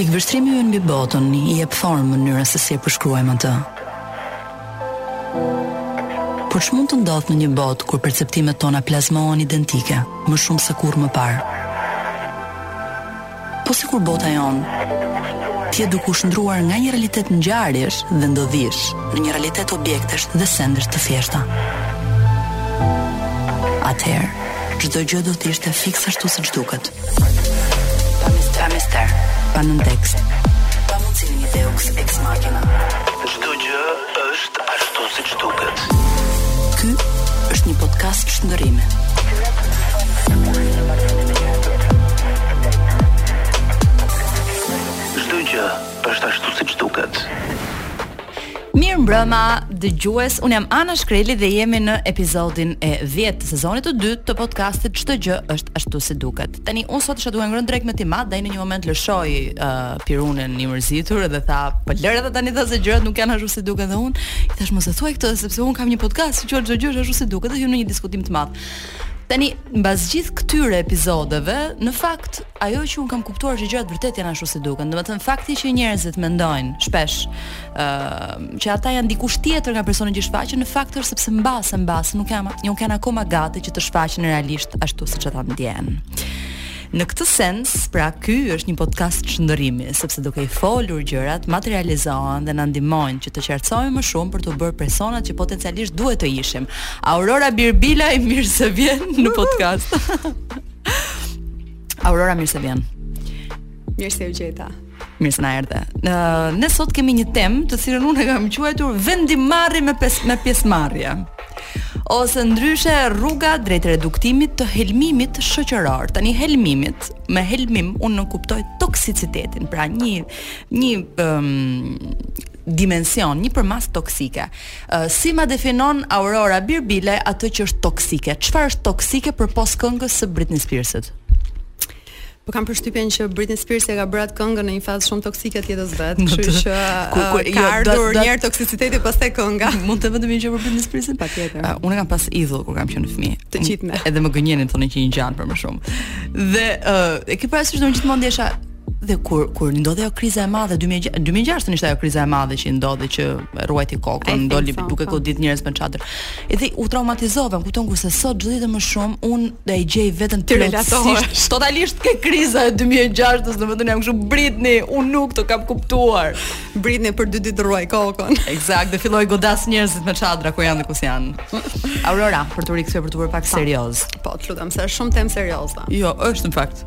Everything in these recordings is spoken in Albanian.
Pikëvështrimi ynë mbi botën i jep formë mënyrës se si e përshkruajmë atë. Por ç'mund të ndodhë në një botë kur perceptimet tona plazmohen identike, më shumë se kurrë më parë? Po sikur bota jonë të jetë duke u shndërruar nga një realitet ngjarjesh dhe ndodhish në një realitet objektesh dhe sendesh të thjeshta. Atëherë, çdo gjë do të ishte fiks ashtu siç duket. Pa nëntekst. Pa mundësinë e një deus ex machina. Çdo gjë Është ashtu siç duket. Ky është një podcast shndërrimi. Çdo gjë është ashtu siç duket. Mirëmbrëma, dëgjues, unë jam Ana Shkreli dhe jemi në episodin e 10 të sezonit të dytë të podcastit Çdo gjë është ashtu si duket. Tani unë sot isha duke ngrënë drekë me tim atë dhe ai në një moment lëshoi uh, pirunin i mërzitur dhe tha, "Po lëre dhe ti tani tha se gjërat nuk janë ashtu si duket." Dhe unë i thashë, "Mos e thuaj këtë sepse unë kam një podcast, që quhet Çdo gjë është ashtu si duket." Dhe hymë në një diskutim të madh. Tani, mbas gjithë këtyre episodeve, në fakt, ajo që unë kam kuptuar që gjërat vërtet janë ashtu si duken. Domethënë fakti që njerëzit mendojnë shpesh që ata janë dikush tjetër nga personi që shfaqin në fakt është sepse mbase mbase nuk janë nuk janë akoma gati që të shfaqen realisht ashtu siç ata ndihen. Në këtë sens, pra ky është një podcast shndërrimi, sepse duke i folur gjërat materializohen dhe na ndihmojnë që të qartësohemi më shumë për t'u bërë personat që potencialisht duhet të ishim. Aurora Birbilaj mirë se vjen në podcast. Aurora mirë se vjen. Mirë se u gjeta. Mirë se na erdhe. Ë, ne sot kemi një temë të cilën unë e kam quajtur vendimarrje me pes, me pjesëmarrje. Ose ndryshe rruga drejt reduktimit të helmimit shoqëror. Tani helmimit, me helmim unë nënkuptoj toksicitetin, pra një një um, dimension, një përmasë toksike. Uh, si ma definon Aurora Birbilaj atë që është toksike? Çfarë është toksike përpos këngës së Britney Spears-it? Po kam përshtypjen që Britney Spears e ka bërë atë këngën në një fazë shumë toksike të jetës vet, kështu që ku, ku, jo, ka ardhur një herë toksiciteti pastaj kënga. Mund të them një gjë për Britney Spearsin? Patjetër. Uh, unë e kam pas idhull kur kam qenë fëmijë. Të gjithë me. Edhe më gënjenin thonin që i ngjan për më shumë. Dhe uh, e ke parasysh domethënë gjithmonë ndiqja dhe kur kur ndodhi ajo kriza e madhe 2006 2006 ishte ajo kriza e madhe që ndodhi që rruajti kokën doli so, duke po. godit njerëz me çadër Edhe u traumatizova, më kupton kurse sot çdo ditë më shumë un e gjej veten të relatohesh. Totalisht ke kriza e 2006-s, domethënë jam kështu Britni, un nuk të kam kuptuar. Britni për dy ditë rruajti kokën. Eksakt, dhe filloi godasë njerëzit me çadra ku janë dhe kush janë. Aurora, për të rikthyer për të bërë pak serioz. Po, të lutem, se është shumë temë serioze. Jo, është në fakt.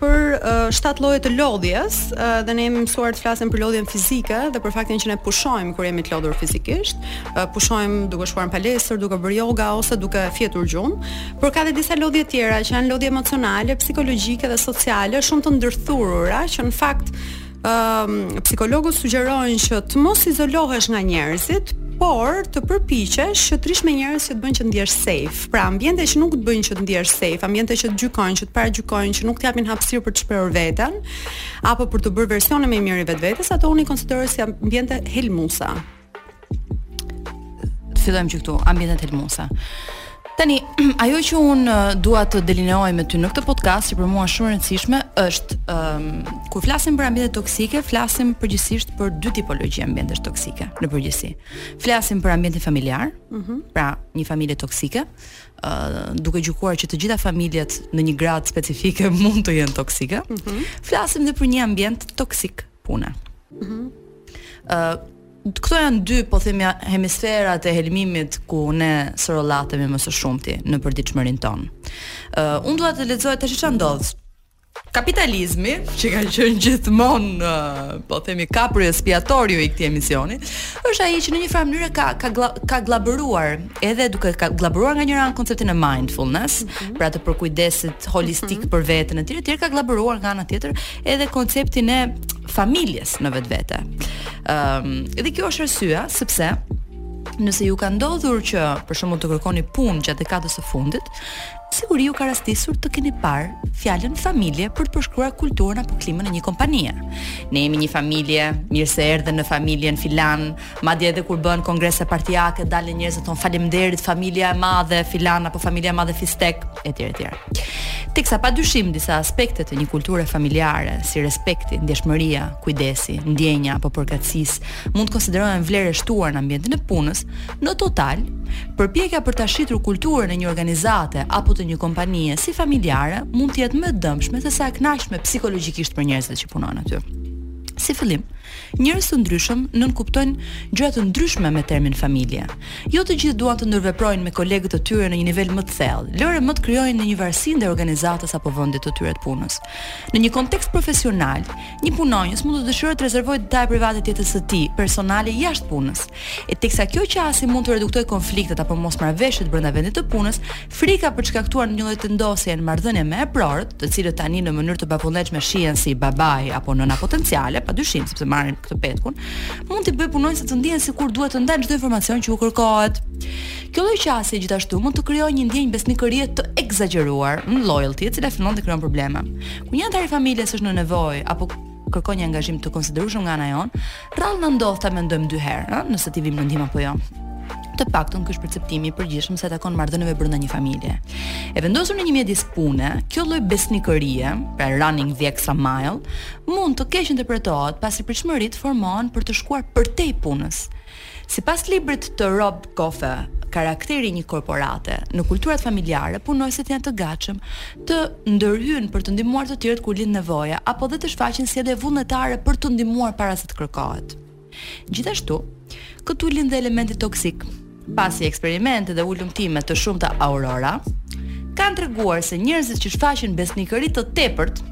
për uh, shtat lloje të lodhjes uh, dhe ne jemi mësuar të flasim për lodhjen fizike dhe për faktin që ne pushojmë kur jemi të lodhur fizikisht, uh, pushojmë duke shkuar në palestër, duke bërë yoga ose duke fjetur gjumë, por ka edhe disa lodhje tjera që janë lodhje emocionale, psikologjike dhe sociale, shumë të ndërthurura që në fakt um, psikologët sugjerojnë që të mos izolohesh nga njerëzit, por të përpiqesh që të rrish me njerëz që të bëjnë që të ndihesh safe. Pra ambiente që nuk të bëjnë që të ndihesh safe, ambiente që të gjykojnë, që të paragjykojnë, që nuk të japin hapësirë për të shprehur veten apo për të qenë versioni më i mirë i vetvetes, ato unë i konsideroj si ambiente helmuese. Fillojmë që këtu, ambientet helmuese. Tani, ajo që un dua të delineoj me ty në këtë podcast që për mua është shumë e rëndësishme është um, kur flasim për ambiente toksike, flasim përgjithësisht për dy tipologji ambientesh toksike në përgjithësi. Flasim për ambientin familjar, mm -hmm. pra një familje toksike, uh, duke gjykuar që të gjitha familjet në një gradë specifike mund të jenë toksike. Mm -hmm. Flasim edhe për një ambient toksik pune. Mhm. Mm uh, këto janë dy po themi hemisferat e helmimit ku ne sorollatemi më së shumti në përditshmërinë tonë. Ë uh, unë dua të lexoj tash çfarë ndodh. Kapitalizmi, që ka qenë gjithmonë, uh, po themi capro espiatorio i këtij emisioni, është ai që në një farë mënyre ka ka glla, ka gllabëruar edhe duke gllabëruar nga njëra anë konceptin e mindfulness, mm -hmm. pra të përkujdesit holistik mm -hmm. për veten e tjerë e tjerë, ka gllabëruar nga ana tjetër edhe konceptin e familjes në vetvete. Ëm, um, dhe kjo është arsyeja sepse nëse ju ka ndodhur që për shembull të kërkoni punë gjatë dekadës së fundit, siguri ju ka rastisur të keni parë fjalën familje për të përshkruar kulturën apo klimën e një kompanie. Ne jemi një familje, mirë se erdhe në familjen filan, madje edhe kur bëhen kongrese partiake, dalin njerëz e thonë faleminderit familja e madhe filan apo familja e madhe fistek etj etj. Teksa padyshim disa aspekte të një kulture familjare, si respekti, ndjeshmëria, kujdesi, ndjenja e përkatësisë, mund të konsiderohen vlerë e shtuar në ambientin e punës, në total, përpjekja për ta shitur kulturën e një organizate apo të një kompanie si familjare mund të jetë më e dëmshme sesa e kënaqshme psikologjikisht për njerëzit që punojnë aty. Si fillim, Njerëz të ndryshëm nënkuptojnë gjëra të ndryshme me termin familje. Jo të gjithë duan të ndërveprojnë me kolegët e tyre në një nivel më të thellë. Lëre më të krijojnë një varësi ndaj organizatës apo vendit të tyre të punës. Në një kontekst profesional, një punonjës mund të dëshirojë të rezervojë detaje private të jetës së tij personale jashtë punës. E teksa kjo qasje mund të reduktojë konfliktet apo mosmarrëveshjet brenda vendit të punës, Frika për të shkaktuar një lloj tendosjeje në marrëdhënie me eprorët, të cilët tani në mënyrë të pavullnetshme shihen si babai apo nëna potenciale, padyshim sepse marrin këtë petkun, mund t'i bëjë punonjësit të ndihen sikur duhet të ndajnë çdo informacion që u kërkohet. Kjo lloj qasje gjithashtu mund të krijojë një ndjenjë besnikërie të ekzagjeruar, loyalty, e cila fillon të krijon probleme. Kur një anëtar i familjes është në nevojë apo kërkon një angazhim të konsiderueshëm nga ana jonë, rrallë na ndodh ta mendojmë dy herë, ëh, nëse t'i vijmë në ndihmë apo jo. Të paktën ky është perceptimi i përgjithshëm sa i takon marrëdhënieve brenda një familje. E vendosur në një mjedis pune, kjo lloj besnikërie, pra running the extra mile, mund të keqinterpretohet pasi pritshmëritë formohen për të shkuar përtej punës. Sipas librit të Rob Goffee, Karakteri i një korporate, në kulturat familjare, punonjësit janë të gatshëm të ndërhyjnë për të ndihmuar të tjerët kur lind nevoja apo dhe të shfaqin sjellje vullnetare për të ndihmuar para se të kërkohet. Gjithashtu, këtu lind dhe elementi toksik, pasi eksperimente dhe hulumtime të shumta Aurora kanë treguar se njerëzit që shfaqin besnikëri të tepërt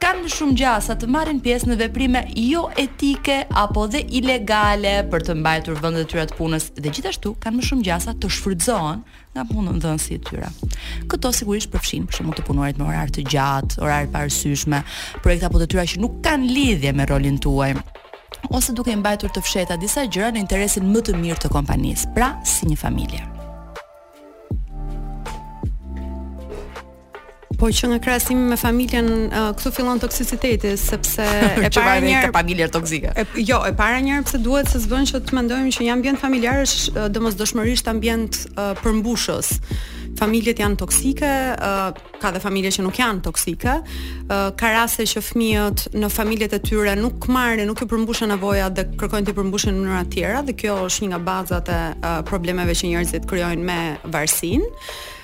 kanë më shumë gjasa të marrin pjesë në veprime jo etike apo dhe ilegale për të mbajtur vendet e tyre të punës dhe gjithashtu kanë më shumë gjasa të shfrytëzohen nga punëdhënësit e tyre. Këto sigurisht përfshijnë për shembull të punuarit me orar të gjatë, orare të paarsyeshme, projekte apo detyra që nuk kanë lidhje me rolin tuaj ose duke i mbajtur të fshehta disa gjëra në interesin më të mirë të kompanisë, pra si një familje. Po që nga krahasimi me familjen uh, këtu fillon toksiciteti sepse e para një herë familja toksike. E, jo, e para një herë pse duhet se s'bën që të mendojmë që një ambient familjar është uh, domosdoshmërisht ambient uh, përmbushës. Familjet janë toksike, uh, ka dhe familje që nuk janë toksike. Uh, ka raste që fëmijët në familjet e tyre nuk marrin, nuk u përmbushen nevojat dhe kërkojnë t'i përmbushin në mënyra të tjera dhe kjo është një nga bazat e uh, problemeve që njerëzit krijojnë me varësinë.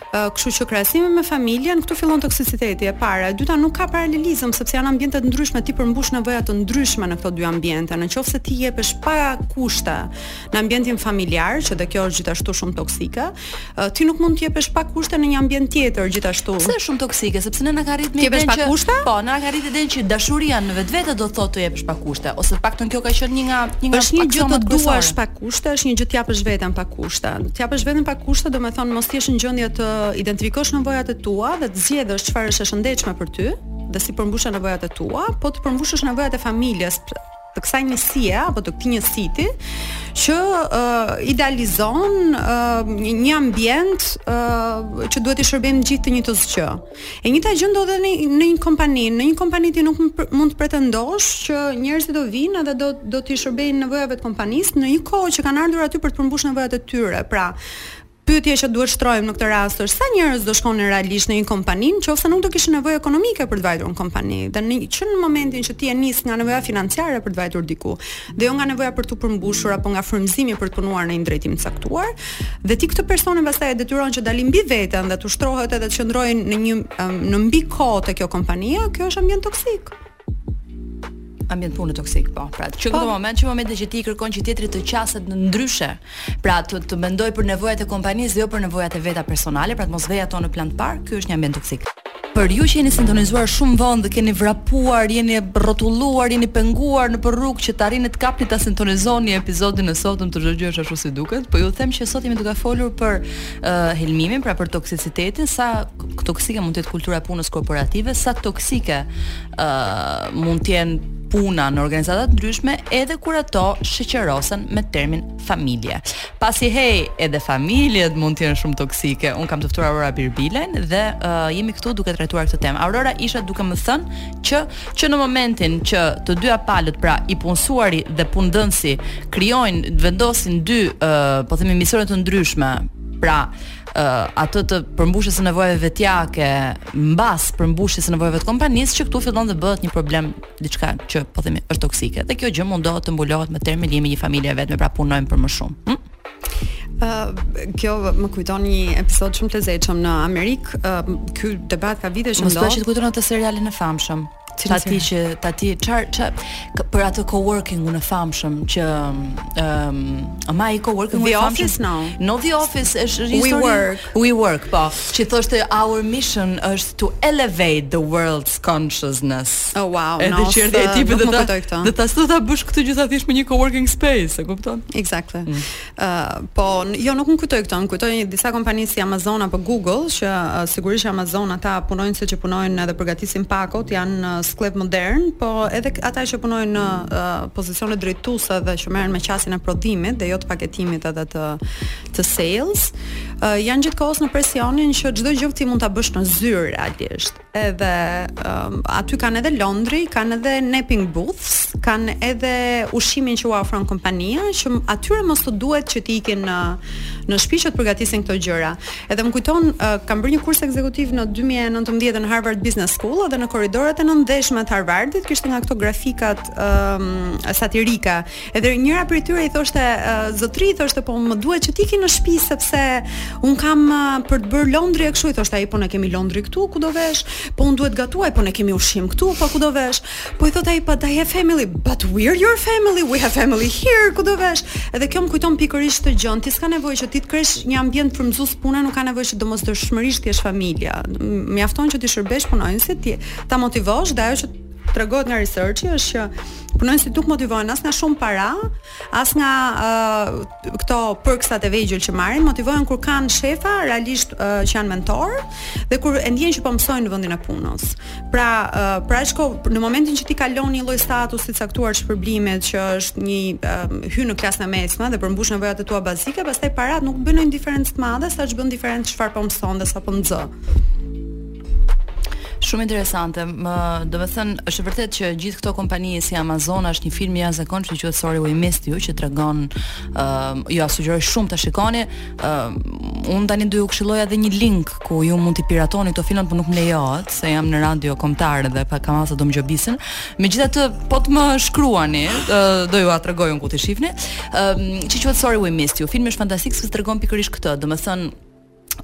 Uh, kështu që krahasimi me familjen këtu fillon toksiciteti e para, e dyta nuk ka paralelizëm sepse janë ambiente të ndryshme, ti përmbush nevoja të ndryshme në këto dy ambiente. Në qoftë se ti jepesh pa kushte në ambientin familjar, që dhe kjo është gjithashtu shumë toksike, ti nuk mund të jepesh pa kushte në një ambient tjetër gjithashtu. Pse është shumë toksike? Sepse ne na kanë rrit me idenë që kushte? Po, na kanë rrit me idenë që dashuria në vetvete do të thotë të jepesh pa kushte, ose të paktën kjo ka qenë një nga një nga është një gjë të duash pa kushte, është një gjë të japësh veten pa kushte. Të japësh veten pa kushte do të thotë mos të jesh në gjendje të identifikosh nevojat e tua dhe të zgjedhësh çfarë është e shëndetshme për ty dhe si përmbushen nevojat e tua, po të përmbushësh nevojat e familjes, të kësaj njësie apo të këtij njësiti që uh, idealizon uh, një ambient uh, që duhet t'i shërbejmë gjithë të njëjtës gjë. E njëjta gjë ndodh edhe në një kompani, në një kompani ti nuk mund të pretendosh që njerëzit do vinë dhe do do t'i shërbejnë nevojave të kompanisë në një kohë që kanë ardhur aty për të përmbushur nevojat e tyre. Pra, Pyetja që duhet shtrojmë në këtë rast është sa njerëz do shkonin realisht në një kompani në qoftë se nuk do kishin nevojë ekonomike për të vajtur në kompani. Dhe në që në momentin që ti e nis nga nevoja financiare për të vajtur diku dhe jo nga nevoja për t'u përmbushur apo nga frymëzimi për të punuar në një drejtim të caktuar, dhe ti këtë personin pastaj e detyron që të dali mbi veten dhe të ushtrohet edhe të qëndrojë në një në mbi kohë te kjo kompania, kjo është ambient toksik. ambient pune toksik po. Pra, që po. këtë moment, që momentin që ti kërkon që tjetri të qaset në ndryshe, pra të të mendojë për nevojat e kompanisë dhe jo për nevojat e veta personale, pra të mos vejë ato në plan të parë, ky është një ambient toksik. Për ju që jeni sintonizuar shumë vonë dhe keni vrapuar, jeni rrotulluar, jeni penguar në rrugë që të arrini të kapni ta sintonizoni episodin e sotëm të çdo gjë është ashtu si duket, po ju them që sot jemi duke folur për uh, helmimin, pra për toksicitetin, sa toksike mund të jetë kultura e punës korporative, sa toksike ë uh, mund të jenë puna në organizata të ndryshme edhe kur ato shoqërohen me termin familje. Pasi hey, edhe familjet mund të jenë shumë toksike. Un kam të ftuar Aurora Birbilen dhe uh, jemi këtu duke trajtuar këtë temë. Aurora, ishe duke më thënë që që në momentin që të dyja palët, pra i punësuari dhe punëdhënësi krijojnë, vendosin dy uh, po themi misione të ndryshme, pra uh, atë të përmbushjes së nevojave vetjake mbas përmbushjes së nevojave të kompanisë që këtu fillon dhe bëhet një problem diçka që po themi është toksike dhe kjo gjë mundohet të mbulohet me terme "jemi një familje e vetme", pra punojmë për më shumë hm? Uh, kjo më kujton një episod shumë të shpeshtë në Amerikë, uh, ky debat ka vite që ndodh. Më së të që të kujton atë serialin e famshëm. Ta ti që ta ti çar çar për atë coworkingun e famshëm që ëm um, ama coworkingun e famshëm no. no the office është WeWork WeWork po që thoshte our mission është to elevate the world's consciousness oh wow edhe no, që edhe Uh, po, jo, nuk më kujtoi këto, më kujtoi disa kompani si Amazon apo Google, që uh, sigurisht që Amazon ata punojnë që punojnë edhe përgatisin pakot, janë uh, skllevër modernë, po edhe ata që punojnë në uh, pozicione drejtuese dhe që merren me qasjen e prodhimit dhe jo të paketimit edhe të, të sales, uh, janë gjithë kohës nën presionin që çdo gjë ti mund ta bësh në zyrë realisht. edhe um, aty kanë edhe laundry, kanë edhe napping booths, kanë edhe ushqimin që u ofron kompania, që atyre mos t'u duhet që të ikin në në shtëpi që të përgatisin këto gjëra. Edhe më kujton, uh, kam bërë një kurs ekzekutiv në 2019 në Harvard Business School dhe në korridorat e nëndheshme të Harvardit kishte nga këto grafikat um, satirike Edhe njëra prej tyre i thoshte zotëri i thoshte po më duhet që të iki në shtëpi sepse un kam për të bërë laundry e kështu i thoshte ai po ne kemi laundry këtu ku do vesh po un duhet gatuaj po ne kemi ushqim këtu po ku do vesh po i thotë ai but I have family but we are your family we have family here ku do vesh edhe kjo më kujton pikërisht këtë gjënë ti s'ka nevojë që ti të krijosh një ambient frymëzues pune nuk ka nevojë që domosdoshmërisht të jesh familja mjafton që t'i shërbesh punonjësit ti ta motivosh dhe ajo që tregohet nga researchi është që punonjësit nuk motivohen as nga shumë para, as nga uh, këto përksat e vegjël që marrin, motivohen kur kanë shefa realisht uh, që janë mentorë dhe kur e ndjejnë që po mësojnë në vendin e punës. Pra, uh, pra shko në momentin që ti kalon një lloj statusi të caktuar shpërblimi që është një uh, hyn në klasën e mesme dhe përmbush nevojat e tua bazike, pastaj paratë nuk bëjnë ndonjë diferencë të madhe, sa ç'bën diferencë çfarë po mëson dhe sa po nxë. Shumë interesante. Domethënë, është vërtet që gjithë këto kompani si Amazon është një film i jashtëzakonshëm që quhet Sorry We Missed You që tregon ë uh, jua sugjeroj shumë ta shikoni. ë uh, Unë tani do ju këshilloja dhe një link ku ju mund t'i piratoni këto filma, por nuk më lejohet se jam në radio kombëtare dhe pastaj AMA do më gjobisë. Megjithatë, po të më shkruani, uh, do jua tregoj unë ku t'i shihni. ë uh, që quhet Sorry We Missed You. Filmi është fantastik sepse tregon pikërisht këtë, domethënë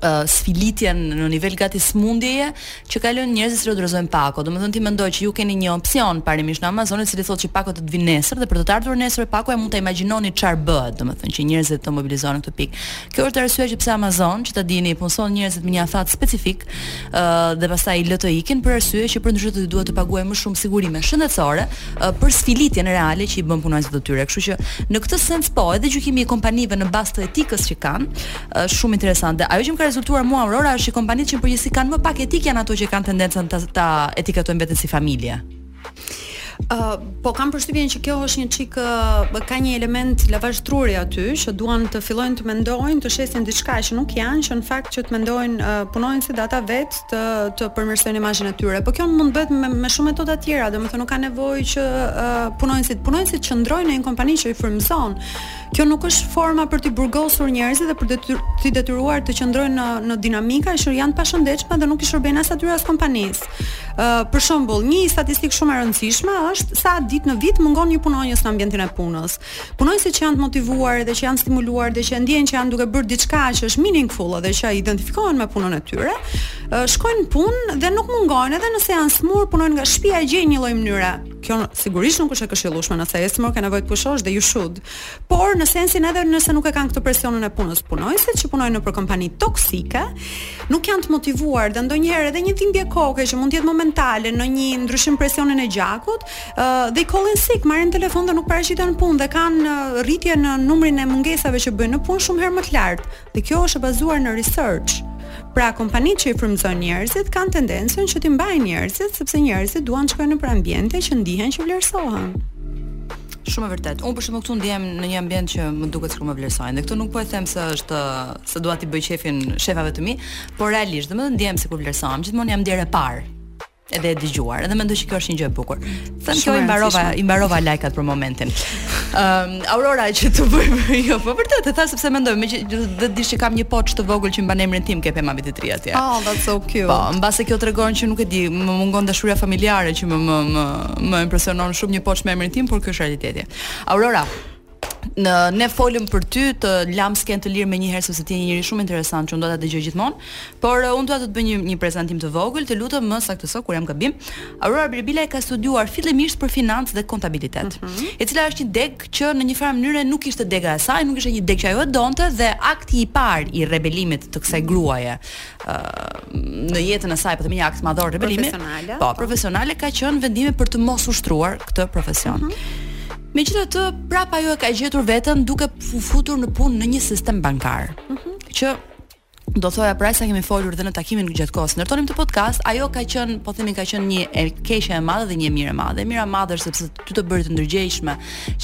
uh, sfilitjen në nivel gati sëmundjeje që kalojnë njerëzit që dorëzojnë pako. Domethënë ti mendo që ju keni një opsion parimisht në Amazon i cili thotë që pakot të të vijnë nesër dhe për t'ju ardhur nesër pakoja mund ta imagjinoni çfarë bëhet, domethënë që njerëzit të mobilizohen në këtë pikë. Kjo është arsyeja që pse Amazon, që ta dini, punëson njerëzit me një afat specifik, ë uh, dhe pastaj i lë të ikin për arsye që përndryshe do duhet të paguajë më shumë sigurime shëndetësore uh, për sfilitjen reale që i bën punonjësit të tyre. Kështu që në këtë sens po, edhe gjykimi i kompanive në bazë të etikës që kanë, Është shumë interesante. Dhe ajo që më ka rezultuar mua Aurora është që kompanitë që në përgjithësi kanë më pak etikë janë ato që kanë tendencën ta, ta etiketojnë veten si familje. Uh, po kam përshtypjen që kjo është një çik uh, ka një element lavazh truri aty që duan të fillojnë të mendojnë, të shesin diçka që nuk janë, që në fakt që të mendojnë uh, punonjësit dhe ata vetë të të përmirësojnë imazhin e tyre. Po kjo mund të bëhet me, me shumë metoda të tjera, domethënë nuk ka nevojë që uh, punonjësit punonjësit qëndrojnë në një kompani që i frymëzon. Kjo nuk është forma për t'i burgosur njerëzit dhe për t'i detyruar të qëndrojnë në në dinamika që janë të pashëndetshme dhe nuk i shërbejnë as atyre as kompanisë. Ë uh, për shembull, një statistikë shumë e rëndësishme është sa ditë në vit mungon një punonjës në ambientin e punës. Punonjësit që janë të motivuar dhe që janë të stimuluar dhe që ndjejnë që janë duke bërë diçka që është meaningful dhe që identifikohen me punën e tyre, uh, shkojnë punë dhe nuk mungojnë edhe nëse janë smur, punojnë nga shtëpia e gjejnë një lloj mënyre Kjo sigurisht nuk është e këshillueshme nëse je smur ke nevojë të pushosh dhe you should. Por në sensin edhe nëse nuk e kanë këtë presionin e punës, punonjësit që punojnë nëpër kompani toksike nuk janë të motivuar dhe ndonjëherë edhe një dhimbje koke që mund të jetë momentale në një ndryshim presionin e gjakut, uh, they call in sick, marrin telefon dhe nuk paraqiten punë dhe kanë rritje në numrin e mungesave që bëjnë në punë shumë herë më të lartë. Dhe kjo është e bazuar në research. Pra kompanitë që i frymëzojnë njerëzit kanë tendencën që t'i mbajnë njerëzit sepse njerëzit duan të shkojnë nëpër ambiente që ndihen që vlerësohen. Shumë e vërtet. Unë për shembull këtu ndihem në një ambient që më duket sikur më vlerësojnë. Dhe këtu nuk po e them se është se dua t'i bëj qefin shefave të mi, por realisht, domethënë ndihem sikur vlerësohem. Gjithmonë jam ndier e parë. edhe e dëgjuar. Edhe mendoj që kjo është një gjë e bukur. Thënë kjo i mbarova, i mbarova lajkat për momentin. Ëm um, Aurora që të bëj jo, po vërtet e thashë sepse mendoj me që dhe di që kam një poç të vogël që mban emrin tim ke pema e Vitit të Ri atje. Oh, that's so cute. Po, mbase kjo tregon që nuk e di, më mungon dashuria familjare që më më më, më impresionon shumë një poç me emrin tim, por ky është realiteti. Aurora, në ne folëm për ty të lamë skenë të lirë menjëherë sepse ti je një njeri shumë interesant që unë do ta dëgjoj gjithmonë, por uh, unë dua të të bëj një një prezantim të vogël, të lutem më saktëso kur jam gabim. Aurora Birbilaj ka studiuar fillimisht për financë dhe kontabilitet, mm -hmm. e cila është një deg që në një farë mënyre nuk ishte dega e saj, nuk ishte një deg që ajo e donte dhe akti i parë i rebelimit të kësaj gruaje uh, në jetën e saj, po themi një akt madhor rebelimi. Profesionale. Po, profesionale ka qenë vendimi për të mos ushtruar këtë profesion. Mm -hmm. Megjithatë, prap ajo e ka gjetur veten duke u futur në punë në një sistem bankar. Ëh. Mm -hmm. Që do thoja për aq sa kemi folur dhe në takimin gjatë kohës së ndërtimit të podcast, ajo ka qenë, po themi ka qenë një e keqe e madhe dhe një e mirë e madhe. E mira e madhe është sepse ty të bëri të ndërgjegjshme,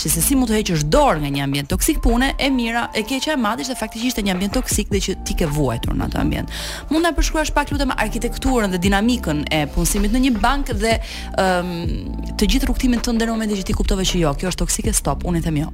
që se si mund të heqësh dorë nga një ambient toksik pune, e mira, e keqja e madhe është faktikisht një ambient toksik dhe që ti ke vuajtur në atë ambient. Mund ta përshkruash pak të lutem arkitekturën dhe dinamikën e punësimit në një bankë dhe ëm um, të gjithë rrugtimin tënd deri në momentin që ti kuptove që jo, kjo është toksike, stop, unë i them jo.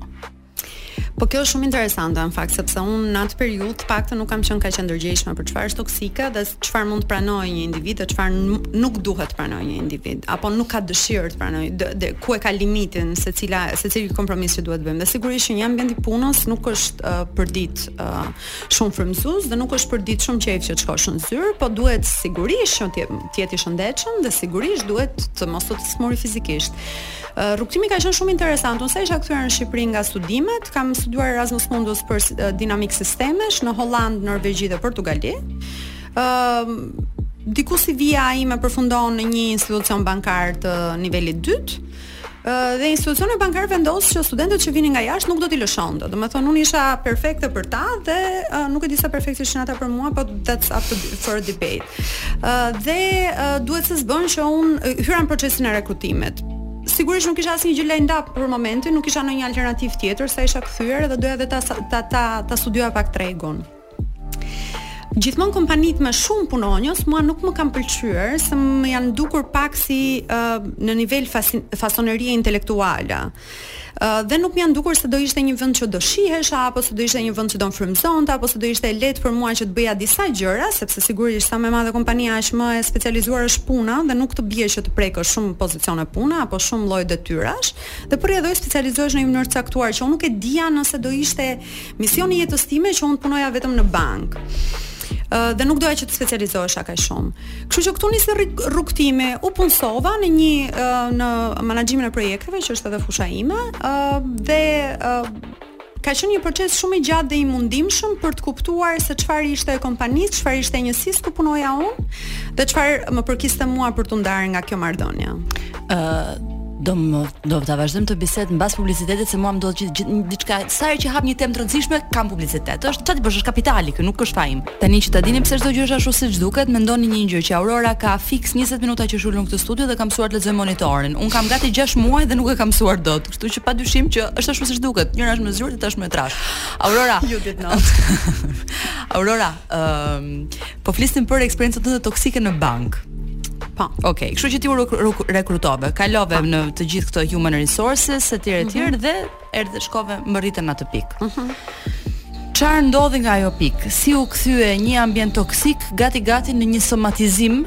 Po kjo është shumë interesante në fakt sepse unë në atë periudhë të paktën nuk kam qenë kaq e ndërgjegjshme për çfarë është toksike dhe çfarë mund të pranojë një individ dhe çfarë nuk duhet të pranojë një individ apo nuk ka dëshirë të pranojë dhe, dhe ku e ka limitin se cila secili kompromis që duhet të bëjmë. Dhe sigurisht që një ambient i punës nuk është uh, për ditë uh, Shumë frymëzues dhe nuk është për ditë shumë qejf që të shkosh në zyrë, po duhet sigurisht që të jetë i shëndetshëm dhe sigurisht duhet të mos u sëmuri fizikisht. Rrugëtimi ka qenë shumë interesant. Unë sa isha kthyer në Shqipëri nga studimet, kam studiuar Erasmus Mundus për dinamikë sistemesh në Holandë, Norvegji dhe Portugali. Ëm diku si vija ime përfundon në një institucion bankar të nivelit të dytë. dhe institucioni bankar vendos që studentët që vinin nga jashtë nuk do t'i lëshonte. Domethënë unë isha perfekte për ta dhe uh, nuk e di sa perfekte ishin ata për mua, po that's up for debate. Uh, dhe uh, ç'është e s'bën që unë uh, hyra në procesin e rekrutimit. Sigurisht nuk kisha asnjë gjë lined up për momentin, nuk kisha ndonjë alternativë tjetër, sa isha kthyer dhe doja dhe ta ta ta, ta studioja pak tregun. Gjithmonë kompanitë me shumë punonjës mua nuk më kanë pëlqyer se më janë dukur pak si uh, në nivel fasin, fasonerie intelektuale. Uh, dhe nuk më është dukur se do ishte një vend që do shihesha apo se do ishte një vend që do më frymëzonte apo se do ishte e lehtë për mua që të bëja disa gjëra, sepse sigurisht sa më e madhe kompania aq më e specializuar është puna dhe nuk të bie që të prekësh shumë pozicione pune apo shumë lloje detyrash. Dhe për rrjedhojë specializohesh në një mënyrë të caktuar që unë nuk e dija nëse do ishte Misioni i jetës time që unë të punoja vetëm në bankë dhe nuk doja që të specializohesha kaq shumë. Kështu që këtu nisi rrugëtimi, u punësova në një në menaxhimin e projekteve që është edhe fusha ime dhe ka qenë një proces shumë i gjatë dhe i mundimshëm për të kuptuar se çfarë ishte e kompanisë, çfarë ishte e njësisë ku punoja unë dhe çfarë më përkiste mua për t'u ndarë nga kjo marrëdhënie. Ëh, uh, Do më do ta vazhdojmë këtë bisedë mbas publicitetit se mua më ndodh gjithë gjithë diçka. Sa herë që hap një temë të rëndësishme, kam publicitet. Është çfarë t'i bësh, është kapitali ky, nuk është faji im. Tani që ta dini pse çdo gjë është ashtu siç duket, mendoni një gjë që Aurora ka fiks 20 minuta që është ulur në këtë studio dhe ka mësuar të lexojë monitorin. Unë kam gati 6 muaj dhe nuk e kam mësuar dot, kështu që padyshim që është ashtu siç duket. Njëra është më e zgjuar, tjetra është më e trashë. Aurora. You did not. Aurora, ëm, Po flisnim për eksperiencën tënde toksike në bankë. Po. Okej, okay. kështu që ti u rekrutove, kalove në të gjithë këto human resources etj etj mm -hmm. dhe erdhe shkove mbërrite në atë pikë. Mhm. Mm Çfarë ndodhi nga ajo pikë? Si u kthye një ambient toksik gati gati në një somatizim?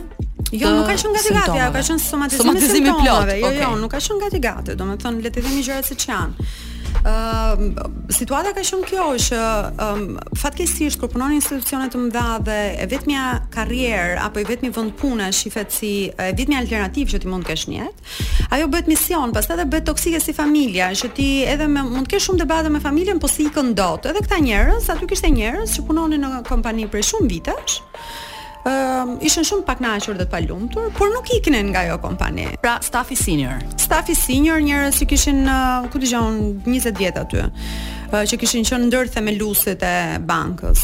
Jo, nuk ka qenë gati gati, ka qenë somatizim, somatizim i plotë. Jo, jo okay. jo, nuk ka qenë gati gati. Domethënë, le të themi gjërat siç janë. Ëm uh, situata ka qenë kjo që ëm um, fatkeqësisht kur punon në institucione të mëdha dhe e vetmja karrierë apo i vetmi vend pune shifet si e vetmja alternativë që ti mund të kesh në jetë, ajo bëhet mision, pastaj edhe bëhet toksike si familja, që ti edhe me, mund të kesh shumë debate me familjen, po s'i ikën dot. Edhe këta njerëz, aty kishte njerëz që punonin në kompani prej shumë vitesh, Ëm uh, ishin shumë të pakënaqur dhe të palumtur,, por nuk iknin nga ajo kompani. Pra stafi senior. Stafi senior, njerëz që kishin uh, ku të jenë 20 vjet aty, uh, që kishin qenë ndër themeluesit e bankës.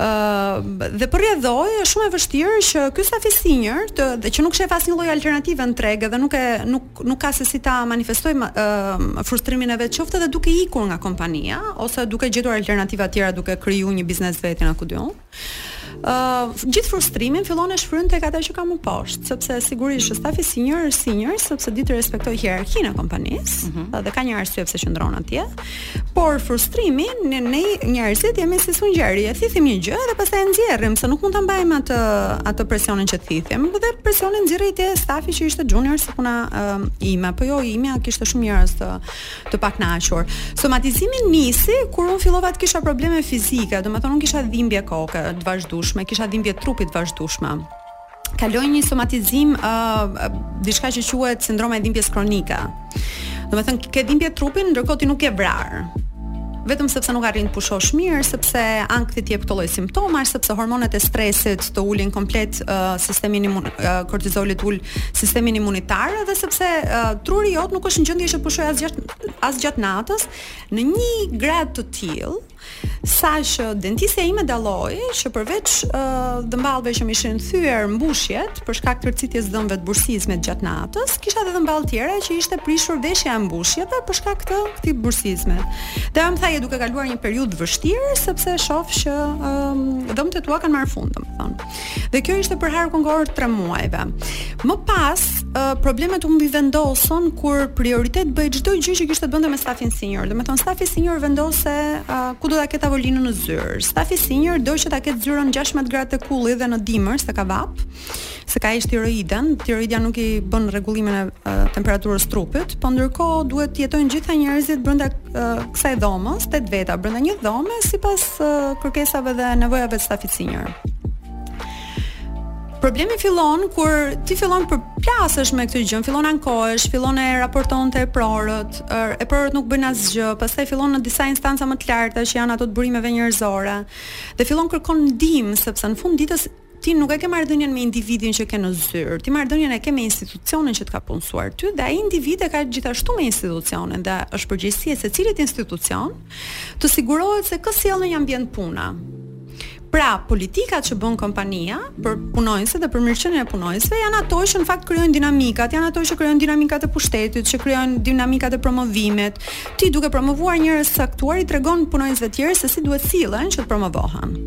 Ë uh, dhe për rrjedhojë është shumë e vështirë që ky stafi senior të dhe që nuk shef asnjë lloj alternative në treg dhe nuk e nuk nuk ka se si ta manifestojë uh, frustrimin e vet qoftë edhe duke ikur nga kompania ose duke gjetur alternativa të tjera duke krijuar një biznes të vetin apo diku. Uh, gjithë frustrimin fillon e shfryn tek ata që ka më poshtë, sepse sigurisht që stafi senior është senior sepse di të respektojë hierarkinë e kompanisë mm -hmm. dhe ka një arsye pse qëndron atje. Por frustrimi në ne njerëzit jemi si sfungjeri, e thithim një gjë dhe pastaj e nxjerrim se nuk mund ta mbajmë atë atë presionin që thithim dhe presioni nxirrej te stafi që ishte junior si puna uh, ime, apo jo ime, kishte shumë njerëz të të pakënaqur. Somatizimi nisi kur unë fillova të kisha probleme fizike, domethënë unë kisha dhimbje koke të vazhdueshme, kisha dhimbje trupi të vazhdueshme kaloi një somatizim uh, diçka që quhet sindroma e dhimbjes kronike. Domethënë ke dhimbje trupi ndërkohë ti nuk je vrarë. Vetëm sepse nuk arrin të pushosh mirë, sepse ankthi t'i jep këto lloj simptomash, sepse hormonet e stresit të ulin komplet uh, sistemin imun uh, kortizoli të ul sistemin imunitar dhe sepse uh, truri yt nuk është në gjendje të pushojë as gjatë as gjatë natës në një gradë të tillë sa që dentistja ime dalloi që përveç uh, dhëmballëve që më ishin thyer mbushjet për shkak të kërcitjes së dhëmbëve të bruksizmit gjatë natës, kisha edhe dhëmballë tjera që ishte prishur veshja e mbushjeve për shkak të këtij bruksizmi. Dhe më tha je duke kaluar një periudhë të vështirë sepse shoh që um, dhëmbët e tua kanë marrë fund, domethënë. Dhe kjo ishte për harkun kohor 3 muajve. Më pas, problemet u mbivendosën kur prioritet bëhej çdo gjë që kishte të bënte me stafin senior. Domethënë stafi senior vendos se uh, ku do ta ketë tavolinën në zyrë. Stafi senior do që ta ketë zyrën 16 gradë të ulët edhe në dimër se ka vapë, se ka hequr tiroiden, tiroidja nuk i bën rregullimin e uh, temperaturës së trupit, po ndërkohë duhet të jetojnë gjithë njerëzit brenda uh, kësaj dhome, tetë veta brenda një dhome sipas uh, kërkesave dhe nevojave të stafit senior. Problemi fillon kur ti fillon përplasesh me këtë gjë, fillon ankohesh, fillon e raporton te eprorët, er, eprorët nuk bëjnë asgjë, pastaj fillon në disa instanca më të larta që janë ato të burimeve njerëzore. Dhe fillon kërkon ndihmë sepse në fund të ditës ti nuk e ke marrëdhënien me individin që ke në zyrë, ti marrëdhënien e ke me institucionin që të ka punësuar ty dhe ai individ e ka gjithashtu me institucionin dhe është përgjegjësi e secilit institucion të sigurohet se kë sjell në një ambient pune. Pra, politikat që bën kompania për punonjësit dhe për mirëqenien e punonjësve janë ato që në fakt krijojnë dinamikat, janë ato që krijojnë dinamikat e pushtetit, që krijojnë dinamikat e promovimit. Ti duke promovuar njerëz të caktuar i tregon punonjësve të tjerë se si duhet sillen që të promovohen.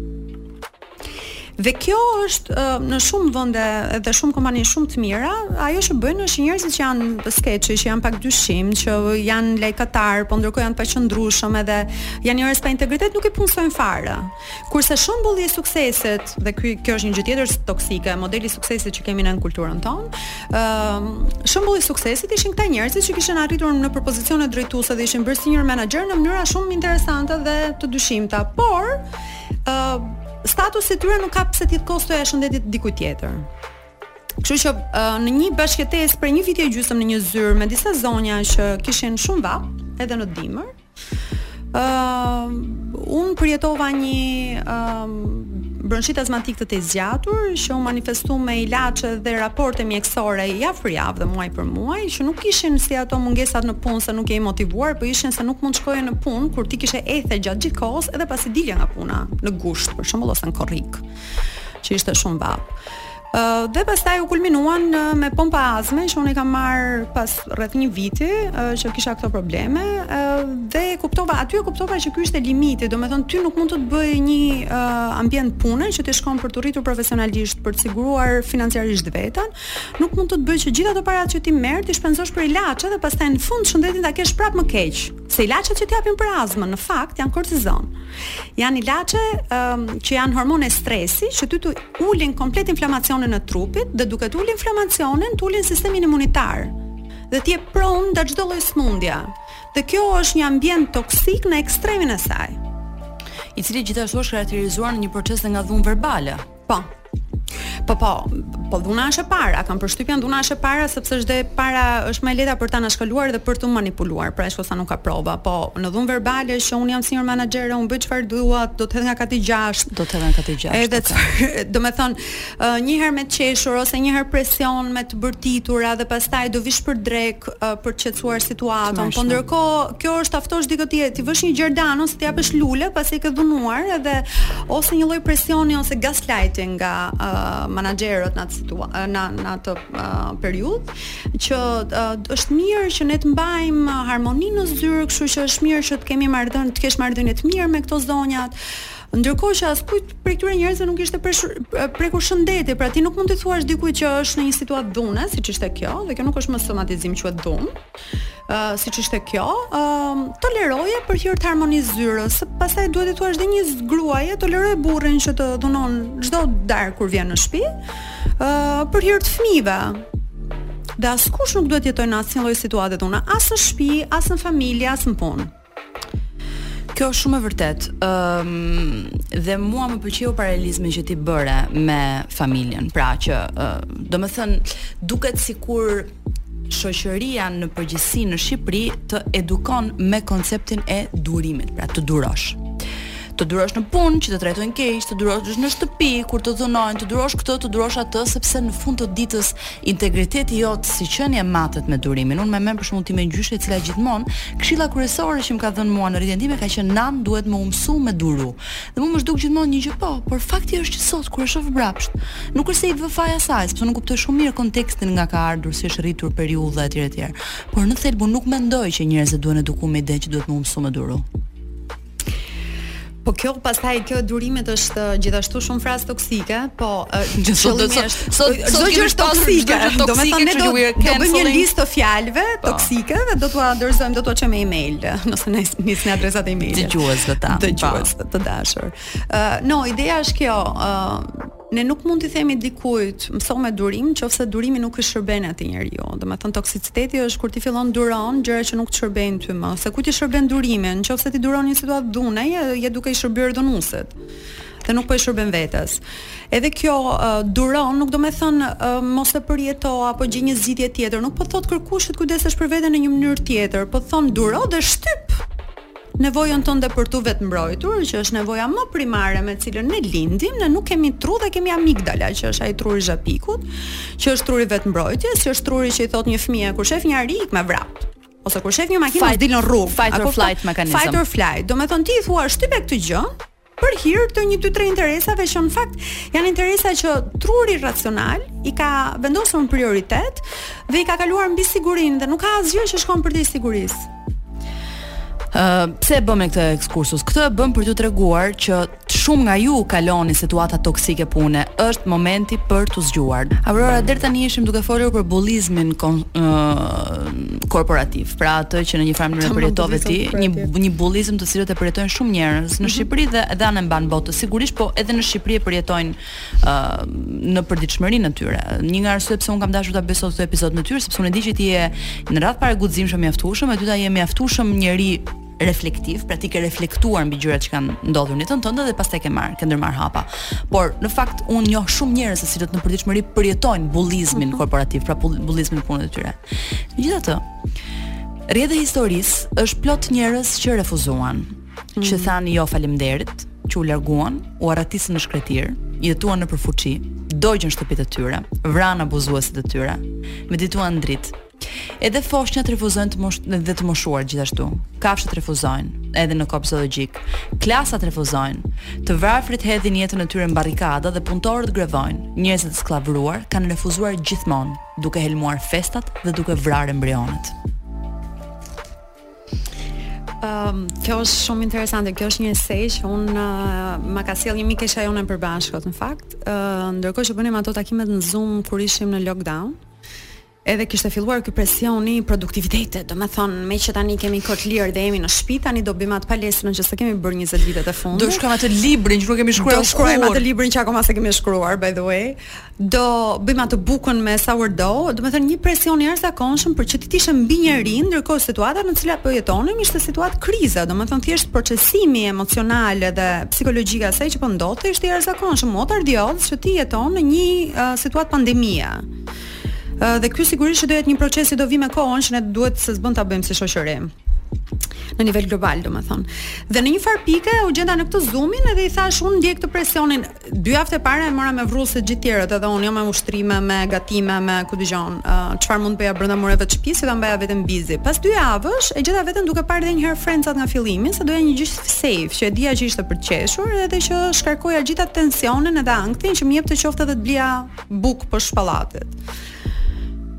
Dhe kjo është në shumë vende edhe shumë kompani shumë të mira, ajo që bëjnë është njerëzit që janë sketchy, që janë pak të dyshimtë, që janë lajkatar, po ndërkohë janë të paqëndrueshëm edhe Janë njerëz pa integritet nuk i punësojnë fare. Kurse shembulli i suksesit dhe ky kjo është një gjë tjetër toksike, modeli i suksesit që kemi në kulturën tonë. Ëm ehm, uh, shembulli i suksesit ishin këta njerëz që kishin arritur në pozicione drejtuese dhe ishin bërë senior manager në mënyra shumë interesante dhe të dyshimta. Por ëm uh, statusi i tyre nuk ka pse t'i kushtojë shëndetit dikujt tjetër. Kështu që uh, në një bashkëjetesë për një vit e gjysmë në një zyrë me disa zonja që kishin shumë vapë edhe në dimër, Uh, unë përjetova një um, bronshit azmatik të tejzgjatur që u manifestu me ilaçe dhe raporte mjekësore javë për javë dhe muaj për muaj që nuk ishin si ato mungesat në punë se nuk je i motivuar po ishin se nuk mund të shkoje në punë kur ti kishe ethe gjatë gjithë kohës edhe pasi dilje nga puna në gusht për shembull ose në korrik që ishte shumë vapë Uh, dhe pastaj u kulminuan uh, me pompa azme që unë i kam marrë pas rreth një viti uh, që kisha këto probleme uh, dhe e kuptova aty e kuptova që ky ishte limiti, domethënë ty nuk mund të të bëjë një uh, ambient pune që ti shkon për t'u rritur profesionalisht, për të siguruar financiarisht veten, nuk mund të të bëjë që gjithë ato paratë që ti merr t'i shpenzosh për ilaçe dhe pastaj në fund shëndetin ta kesh prapë më keq. Se ilaçet që të japin për azmën në fakt janë kortizon. Janë ilaçe um, që janë hormone stresi që ty të ulin komplet inflamacionin e trupit dhe duke të ulin inflamacionin, të ulin sistemin imunitar dhe ti je pron ndaj çdo lloj sëmundje. Dhe kjo është një ambient toksik në ekstremin e saj, i cili gjithashtu është karakterizuar në një proces dhe nga dhunë verbale. Po. Po po, po dhuna është e para, kam përshtypjen dhuna është e para sepse është e para, është më e lehta për ta anashkaluar dhe për të manipuluar, për aq sa nuk ka prova, po në dhunë verbale që unë jam senior manager, unë bëj çfarë dua, do të hedh nga kati 6, do të hedh nga kati 6. Edhe çfarë, domethënë, një herë me të qeshur ose një herë presion me të bërtitura dhe pastaj do vish për drekë për të qetësuar situatën, po ndërkohë Kjo është ta ftosh dikë, t'i vësh një gjerdan ose t'i japësh lule pasi e ke dhunuar edhe ose një lloj presioni ose gaslighting nga uh, menaxherët në atë situatë në në atë uh, periudhë që uh, është mirë që ne të mbajmë harmoninë në zyrë, kështu që është mirë që të kemi marrëdhënie, të kesh marrëdhënie të mirë me këto zonjat. Ndërkohë që askujt prej këtyre njerëzve nuk ishte prekur shëndeti, pra ti nuk mund t'i thuash dikujt që është në një situatë dhune, siç ishte kjo, dhe kjo nuk është më somatizim, quhet dhunë. Uh, siç ishte kjo, uh, toleroje për hir të harmonisë së zyrës. Pastaj duhet të thuash dhe një gruaje toleroje burrin që të dhunon çdo darkë kur vjen në shpi, uh, për hir të fëmijëve. Dhe askush nuk duhet të jetojë në asnjë lloj situate të dhunës as në shpi, as në familje, as në punë. Kjo është shumë e vërtetë. Ëm um, dhe mua më pëlqeu paralelizmi që ti bëre me familjen. Pra që uh, domethënë duket sikur shoqëria në përgjithësi në Shqipëri të edukon me konceptin e durimit, pra të durosh. Të durosh në punë që të trajtojnë keq, të durosh në shtëpi kur të dhunojnë, të durosh këtë, të durosh atë, sepse në fund të ditës Integriteti jot si qenie matet me durimin. Unë mbaj mend për shembull time gjyshe e cila gjithmonë këshilla kryesore që më ka dhënë mua në rritjen time ka qenë nan duhet me u msu me duru. Dhe mua më është duk gjithmonë një gjë po, por fakti është që sot kur e shoh mbrapsht, nuk është se i vë faj asaj, sepse unë kuptoj shumë mirë kontekstin nga ka ardhur, si është rritur periudha e tjera e tjera. Por në thelb unë nuk mendoj që njerëzit duhen eduku me idenë që duhet me u msu me duru. Po kjo pastaj kjo e durimit është gjithashtu shumë frazë toksike, po qëllimi është sot çdo gjë është toksike. Domethënë ne do të bëjmë një listë të fjalëve po. toksike dhe do t'ua dorëzojmë, do t'ua çojmë në email, nëse na nisni adresat e emailit. Dëgjues të ta. Dëgjues po. të dashur. Ë, no, ideja është kjo, ë, Ne nuk mund t'i themi dikujt, mëso me duru, qoftëse durimi nuk i shërben atij njeriu. Domethënë toksiciteti është kur ti fillon duron gjëra që nuk të shërbejnë ty më. Se kujt i shërben durimi? Qoftëse ti duron një situatë dhune, je, je duke i shërbyer dhunuesit. Dhe nuk po i shërben vetes. Edhe kjo uh, duron, nuk domethënë uh, mos e përjeto apo gjej një zgjidhje tjetër. Nuk po thotë kërko si të kujdesesh për veten në një mënyrë tjetër, po thon duro dhe shtyp. nevojën tënde për t'u vetëmbrojtur, që është nevoja më primare me cilën ne lindim, ne nuk kemi tru dhe kemi amigdala, që është ai truri i zhapikut, që është truri i vetëmbrojtjes, që është truri që i thotë një fëmije kur shef një ari ik me vrap. Ose kur shef një makinë mos dil në rrugë. Fight or flight mekanizëm. Fight or flight. Domethënë ti i thua shtype këtë gjë, për hir të një dy tre interesave që në fakt janë interesa që truri racional i ka vendosur në prioritet dhe i ka kaluar mbi sigurinë dhe nuk ka asgjë që shkon përtej sigurisë. Ë, uh, pse e bëmë këtë ekskursus? Këtë e bëmë për t'ju treguar që shumë nga ju kaloni situata toksike pune. Është momenti për t'u zgjuar. Aurora, deri tani ishim duke folur për bullizmin kon, uh, korporativ, pra atë që në një farë mënyrë përjetove ti, një një bullizëm të cilin e përjetojnë shumë njerëz në mhm. Shqipëri dhe edhe anembanë botës sigurisht, po edhe në Shqipëri e përjetojnë ë uh, në përditshmërinë e tyre. Një nga arsyet pse un kam dashur ta bëj sot këtë episod me ty, sepse unë e di që ti je në radhë të parë e guximshme mjaftueshëm, e dyta je mjaftueshëm njeri reflektiv, pra ti ke reflektuar mbi gjërat që kanë ndodhur në jetën tënde dhe pastaj ke marr, ke ndërmarr hapa. Por në fakt unë njoh shumë njerëz se sidomos në përditshmëri përjetojnë bullizmin mm -hmm. korporativ, pra bullizmin në punën e tyre. Megjithatë, rrjedha e historisë është plot njerëz që refuzuan, mm -hmm. që mhm. thanë jo faleminderit, që u larguan, u arratisën në shkretir, jetuan nëpër fuçi, dogjën shtëpitë e tyre, vranë abuzuesit e tyre, medituan dritë, Edhe foshnjat refuzojnë të mosh dhe të moshuar gjithashtu. Kafshët refuzojnë, edhe në kopsht zoologjik. Klasat refuzojnë. Të varfrit hedhin jetën e tyre në barrikada dhe punëtorët grevojnë. Njerëzit e skllavëruar kanë refuzuar gjithmonë, duke helmuar festat dhe duke vrarë embrionët. Um, kjo është shumë interesante. Kjo është një esej që unë uh, ma ka sjell një mike e jona e përbashkët në fakt. Ë uh, ndërkohë që bënim ato takimet në Zoom kur ishim në lockdown, edhe kishte filluar ky presioni i produktivitetit, domethënë meqë tani kemi kohë të lirë dhe jemi në shtëpi, tani do bëjmë atë palestrën që s'e kemi bërë 20 vitet e fundit. Do shkruajmë atë librin që nuk kemi shkruar. Do shkruajmë atë librin që akoma s'e kemi shkruar by the way. Do bëjmë atë bukën me sourdough, domethënë një presion i jashtëzakonshëm për që ti të ishe mbinjeri, ndërkohë situata në të cilën po jetonim ishte situatë krize, domethënë thjesht procesimi emocional dhe psikologjik asaj që po ndodhte ishte i jashtëzakonshëm, madje që ti jeton në një uh, situatë pandemie. Dhe ky sigurisht që do jetë një proces që do vi me kohën, që ne do s'bën ta bëjmë si shoqëri në nivel global, domethënë. Dhe në një far pike u gjenda në këtë zoomin edhe i thash unë ndjej këtë presionin. Dy javë e para e mora me vrrull si gjithë të tjerët, edhe unë jo me ushtrime, me gatime, me ku di unë. Çfarë uh, mund të bëja brenda mureve të shtëpisë, ta mbaja veten busy. Pas dy javësh e gjeta veten duke parë edhe një herë Friendsat nga fillimi, se doja një gjë safe, që e dija që ishte për të qeshur, edhe që shkarkoja gjithë atë tensionin edhe ankthin që më jepte qoftë edhe të blija bukë poshtë pallatit.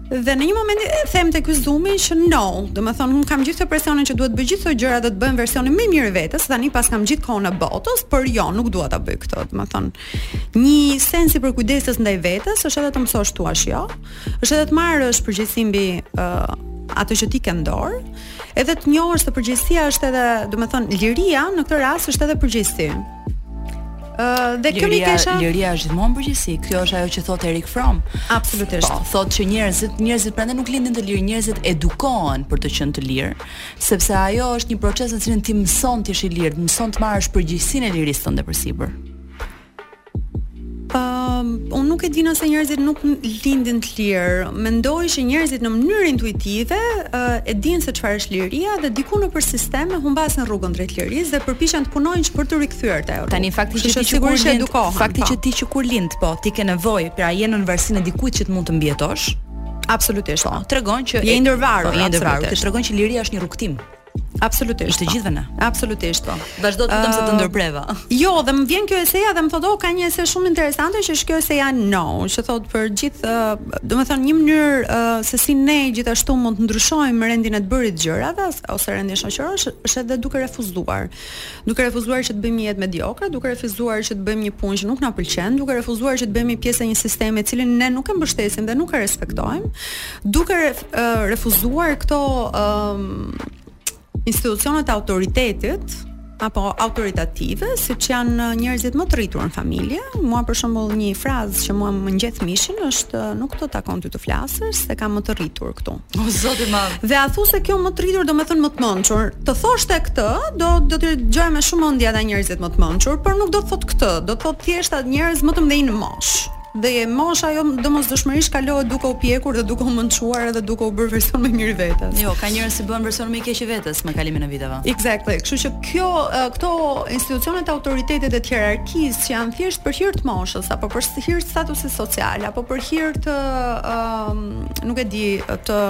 Dhe në një moment i them te ky zumi që no, domethënë unë kam gjithë këtë presionin që duhet të bëj gjithë këto gjëra dhe të bëhem versioni më i mirë i vetes, se tani paskam gjithë kohën e botës, por jo, nuk dua ta bëj këtë, domethënë një sens i përkujdesjes ndaj vetes, është edhe të mësosh të thuash jo, është edhe të marrësh përgjegjësi mbi uh, atë që ti ke në dorë, Edhe të njohësh se përgjegjësia është edhe, domethënë, liria në këtë rast është edhe përgjegjësi. Ë uh, dhe kjo liria, kesha... liria është gjithmonë përgjegjësi. Kjo është ajo që thotë Erik Fromm. Absolutisht. Po, thotë që njerëzit, njerëzit prandaj nuk lindin të lirë, njerëzit edukohen për të qenë të lirë, sepse ajo është një proces në të cilin ti mëson të jesh i lirë, mëson të marrësh përgjegjësinë e lirisë tënde përsipër. Pa, unë nuk e di nëse njerëzit nuk lindin të lirë. Mendoj që njerëzit në mënyrë intuitive uh, e dinë se çfarë është liria dhe diku nëpër sistem e humbasin rrugën drejt lirisë dhe përpiqen të punojnë që për t'u rikthyer te ajo. Tani fakti që ti që kur lind, fakti po. që ti që kur lind, po, ti ke nevojë, pra je në varësinë e dikujt që të mund të mbijetosh. Absolutisht. Po, tregon që je i ndërvarur, po, je i ndërvarur, që tregon që liria është një rrugëtim. Absolutisht. Të gjithëve ne. Absolutisht po. Vazhdo të lutem se të ndërpreva. Jo, dhe më vjen kjo eseja dhe më thotë, "Oh, ka një ese shumë interesante që është kjo eseja No", që thotë për gjithë, domethënë një mënyrë uh, se si ne gjithashtu mund të ndryshojmë rendin e të bërit gjërave ose rendin shoqëror është edhe duke refuzuar. duke refuzuar që të bëjmë një jetë mediokre, duke refuzuar që të bëjmë një punë që nuk na pëlqen, duke refuzuar që të bëhemi pjesë e një sistemi të cilin ne nuk e mbështesim dhe nuk e respektojmë, duke refuzuar këto um, institucionet e autoritetit apo autoritative, siç janë njerëzit më të rritur në familje. Mua për shembull një frazë që mua më ngjeth mishin është nuk të takon ty të flasësh se ka më të rritur këtu. O zot i madh. Dhe a thu se kjo më të rritur domethënë më të mençur. Të thoshte këtë, do do t'i dëgjoja me shumë ëndje ata njerëzit më të mençur, por nuk do të thotë këtë, do të thotë thjesht ata njerëz më të mëdhenj në moshë. Dhe mosha jo domosdoshmërisht kalohet duke u pjekur dhe duke u mençuar edhe duke u bërë version më i mirë i vetes. Jo, ka njerëz që bëhen version më i keq i vetes me kalimin e viteve. Exactly. Kështu që kjo këto institucionet e autoritetit e të hierarkisë që janë thjesht për hir të moshës apo për hir të statusit social apo për hir të um, nuk e di të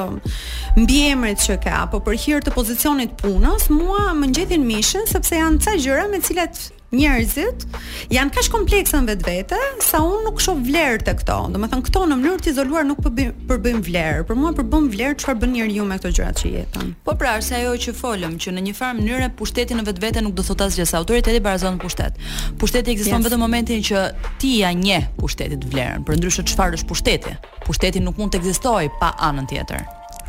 mbiemrit që ka, apo për hir të pozicionit punës, mua më ngjethin mishin sepse janë ca gjëra me të cilat njerëzit janë kaq komplekse në vetvete sa unë nuk shoh vlerë te këto. Domethënë këto në mënyrë të izoluar nuk përbëjnë vlerë. Për mua përbën vlerë çfarë bën njeriu me këto gjëra që i jepen. Po pra, është ajo që folëm që në një farë mënyre pushteti në vetvete nuk do thotë asgjë, sa autoriteti barazon pushtet. Pushteti ekziston yes. vetëm në momentin që ti ja njeh pushtetit vlerën, përndryshe çfarë është pushteti. Pushteti nuk mund të ekzistojë pa anën tjetër.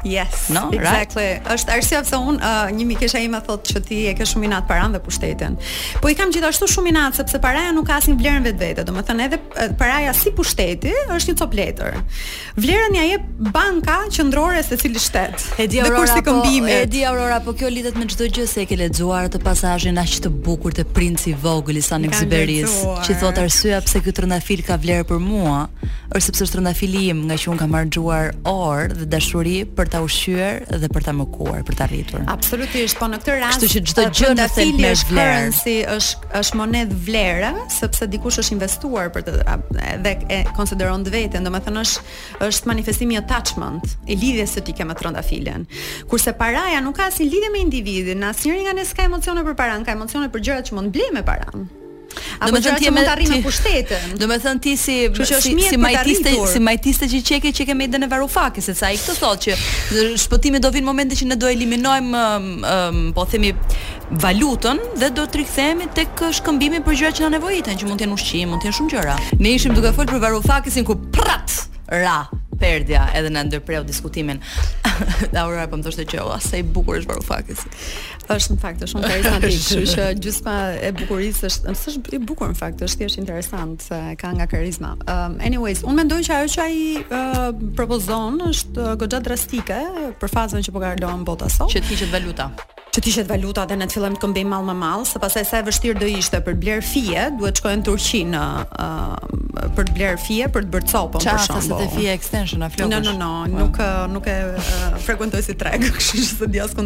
Yes, no, exactly. Right? Është arsyeja pse un uh, një mikesha ime thotë që ti e ke shumë inat paranë dhe pushtetin. Po i kam gjithashtu shumë inat sepse paraja nuk ka asnjë vlerë në vetvete. Domethënë edhe paraja si pushteti është një copë letër. Vlerën ja jep banka qendrore e secilit shtet. E di Aurora po, e di Aurora po kjo lidhet me çdo gjë se e ke lexuar atë pasazhin aq të bukur te Princi i Vogël i Saint-Exupéry-së, që thotë arsyeja pse ky trëndafil ka vlerë për mua është sepse është trëndafili im ngaqë un kam harxhuar orë dhe dashuri për ta ushqyer dhe për ta mëkuar, për ta rritur. Absolutisht, po në këtë rast kështu që çdo gjë në thelb me vlerë, si është është monedhë vlere, sepse dikush është investuar për të dhe e konsideron të veten, domethënë është është manifestim i attachment, i lidhjes që ti ke me trëndafilin. Kurse paraja nuk ka asnjë lidhje me individin, asnjëri nga ne s'ka emocione për paranë, ka emocione për gjërat që mund të blejë me paranë. Apo gjëra që mund të arrijmë me pushtetin. Do të thënë ti si si si majtiste, si majtiste që qenke qenke me idenë Varufakis, sepse ai këtë thotë që shpëtimi do vijë momenti që ne do eliminojmë po themi valutën dhe do të rikthehemi tek shkëmbimi për gjëra që na nevojiten, që mund të jenë ushqim, mund të jenë shumë gjëra. Ne ishim duke folur për Varufakisin kur prrat ra perdja edhe na ndërpreu diskutimin. Aurora po më thoshte që o sa i bukur është Varoufakis. Është në fakt shumë karizmatik, kështu që gjysma e bukurisë është, s'është i bukur në fakt, është thjesht interesant e ka nga karizma. Um, anyways, unë mendoj që ajo që ai uh, propozon është uh, goxha drastike për fazën që po kalon bota sot. Që të hiqet valuta që të hiqet valuta dhe ne të fillojmë të këmbejmë mall me mall, se pastaj sa e vështirë do ishte për të blerë fije, duhet të shkojë në Turqi në uh, për të blerë fije, për të bërë copën për shkak të fije extension a flokësh. No, no, no, nuk ah. nuk e uh, frekuentoj si treg, kështu që s'e di as ku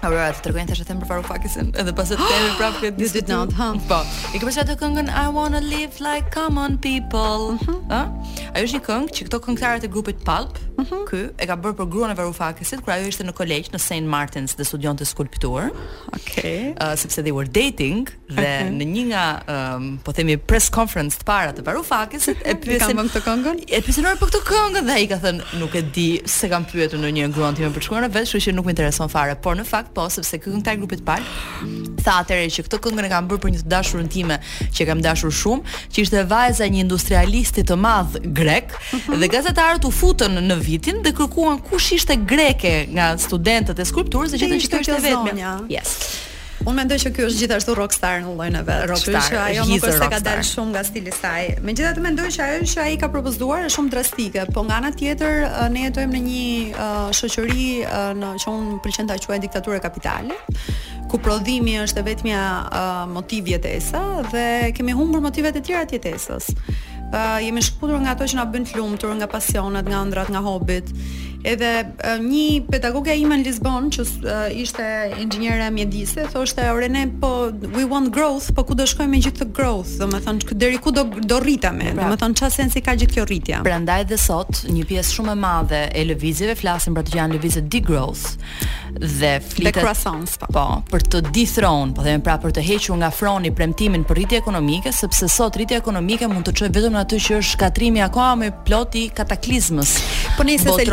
Aurora të tregoj një thashethem për Varoufakisin, edhe pas atë teme prapë këtë ditë ditë natë, ha. Po. E ke parasysh atë këngën I wanna live like common people, ëh? Mhm. Ëh? Ajo është një këngë që këto këngëtarët e grupit Pulp, mhm. ky e ka bërë për gruan e Varoufakisit kur ajo ishte në kolegj në St. Martin's dhe studionte skulpturë. Okej. Ëh, sepse they were dating, Dhe uh -huh. në një nga, um, po themi, press conference të para të Varufakisit, e pyesin... Për këtë këngën? E pyesin orë për këtë këngën, dhe ai ka thënë, nuk e di, s'e kam pyetur ndonjëherë gruan time për të shkuarën e vet, kështu që nuk më intereson fare, por në fakt, po, sepse ky këngëtar i grupit Pulp, tha atëre që këtë këngën e kam bërë për një të dashurën time, që e kam dashur shumë, që ishte vajza e një industrialisti të madh grek, uh mhm. -huh. dhe gazetarët u futën në vitin dhe kërkuan kush ishte greke nga studentët e skulpturës, dhe gjetën që kjo të të Unë mendoj që ky është gjithashtu rockstar në llojin e vet. Rockstar, kështu që ajo nuk është se ka dalë shumë nga stili i saj. Megjithatë mendoj që ajo që ai ka propozuar është shumë drastike, po nga ana tjetër ne jetojmë në një uh, shoqëri uh, që unë pëlqej ta quaj diktaturë kapitali, ku prodhimi është e vetmja uh, motiv jetese dhe kemi humbur motivet e tjera të jetesës. Uh, jemi shkëputur nga ato që na bëjnë të lumtur, nga pasionet, nga ëndrrat, nga hobit. Edhe një pedagoge e imja në Lisbon që ishte inxhiniere mjedisi thoshte ore ne po we want growth, po ku do shkojmë me gjithë atë growth, domethënë deri ku do do rritemi, pra, domethënë çfarë sensi ka gjithë kjo rritja. Prandaj dhe sot një pjesë shumë e madhe e lëvizjeve flasin për ato që janë lëvizje degrowth, dhe flitet décroissance po. po për të dethrone, po them pra për të hequr nga froni premtimin për rritje ekonomike, sepse sot rritja ekonomike mund të çojë vetëm në atë që është shkatërrimi akoma më i plotë i kataklizmës. Po nëse se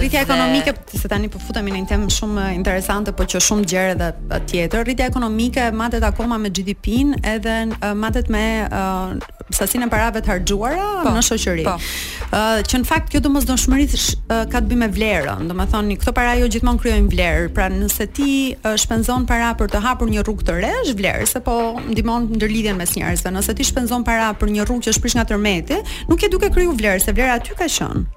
rritja ekonomike, dhe... se tani po futemi në një temë shumë interesante, por që është shumë e gjerë edhe tjetër, rritja ekonomike matet akoma me GDP-n, edhe matet me uh, sasinë e parave të harxhuara po, në shoqëri. Po. Uh, që në fakt kjo domosdoshmëri uh, ka të bëjë me vlerën. Domethënë, këto para jo gjithmonë krijojnë vlerë. Pra, nëse ti uh, shpenzon para për të hapur një rrugë të re, është vlerë, se po ndihmon ndërlidhjen mes njerëzve. Nëse ti shpenzon para për një rrugë që është prish nga tërmeti, nuk je duke kriju vlerë, se vlera aty ka qenë.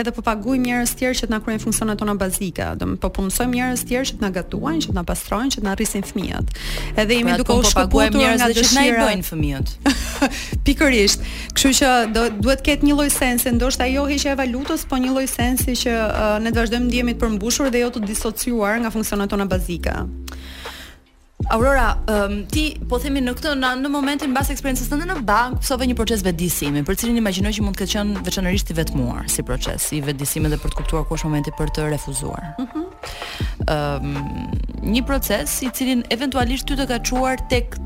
Edhe po paguajmë njerëz tjerë që të na kryejnë funksionet tona bazike, domethënë po punësojmë njerëz tjerë që të na gatuajnë, që të na pastrojnë, që të na rrisin fëmijët. Edhe jemi pra, duke u po shkëputur po njerëz që të na i bëjnë fëmijët. Pikërisht. Kështu që do duhet të ketë një lloj sensi, ndoshta jo heqja e valutës, po një lloj sensi që uh, ne të vazhdojmë ndihemi të përmbushur dhe jo të disociuar nga funksionet tona bazike. Aurora, um, ti po themi në këtë në, në momentin mbas eksperiencës tënde në bankë, pësove një proces vetëdijësimi, për cilin imagjinoj që mund të ketë qenë veçanërisht i vetmuar si proces i vetëdijësimit dhe për të kuptuar ku është momenti për të refuzuar. Ëm mhm. um, një proces i cilin eventualisht ty të ka çuar tek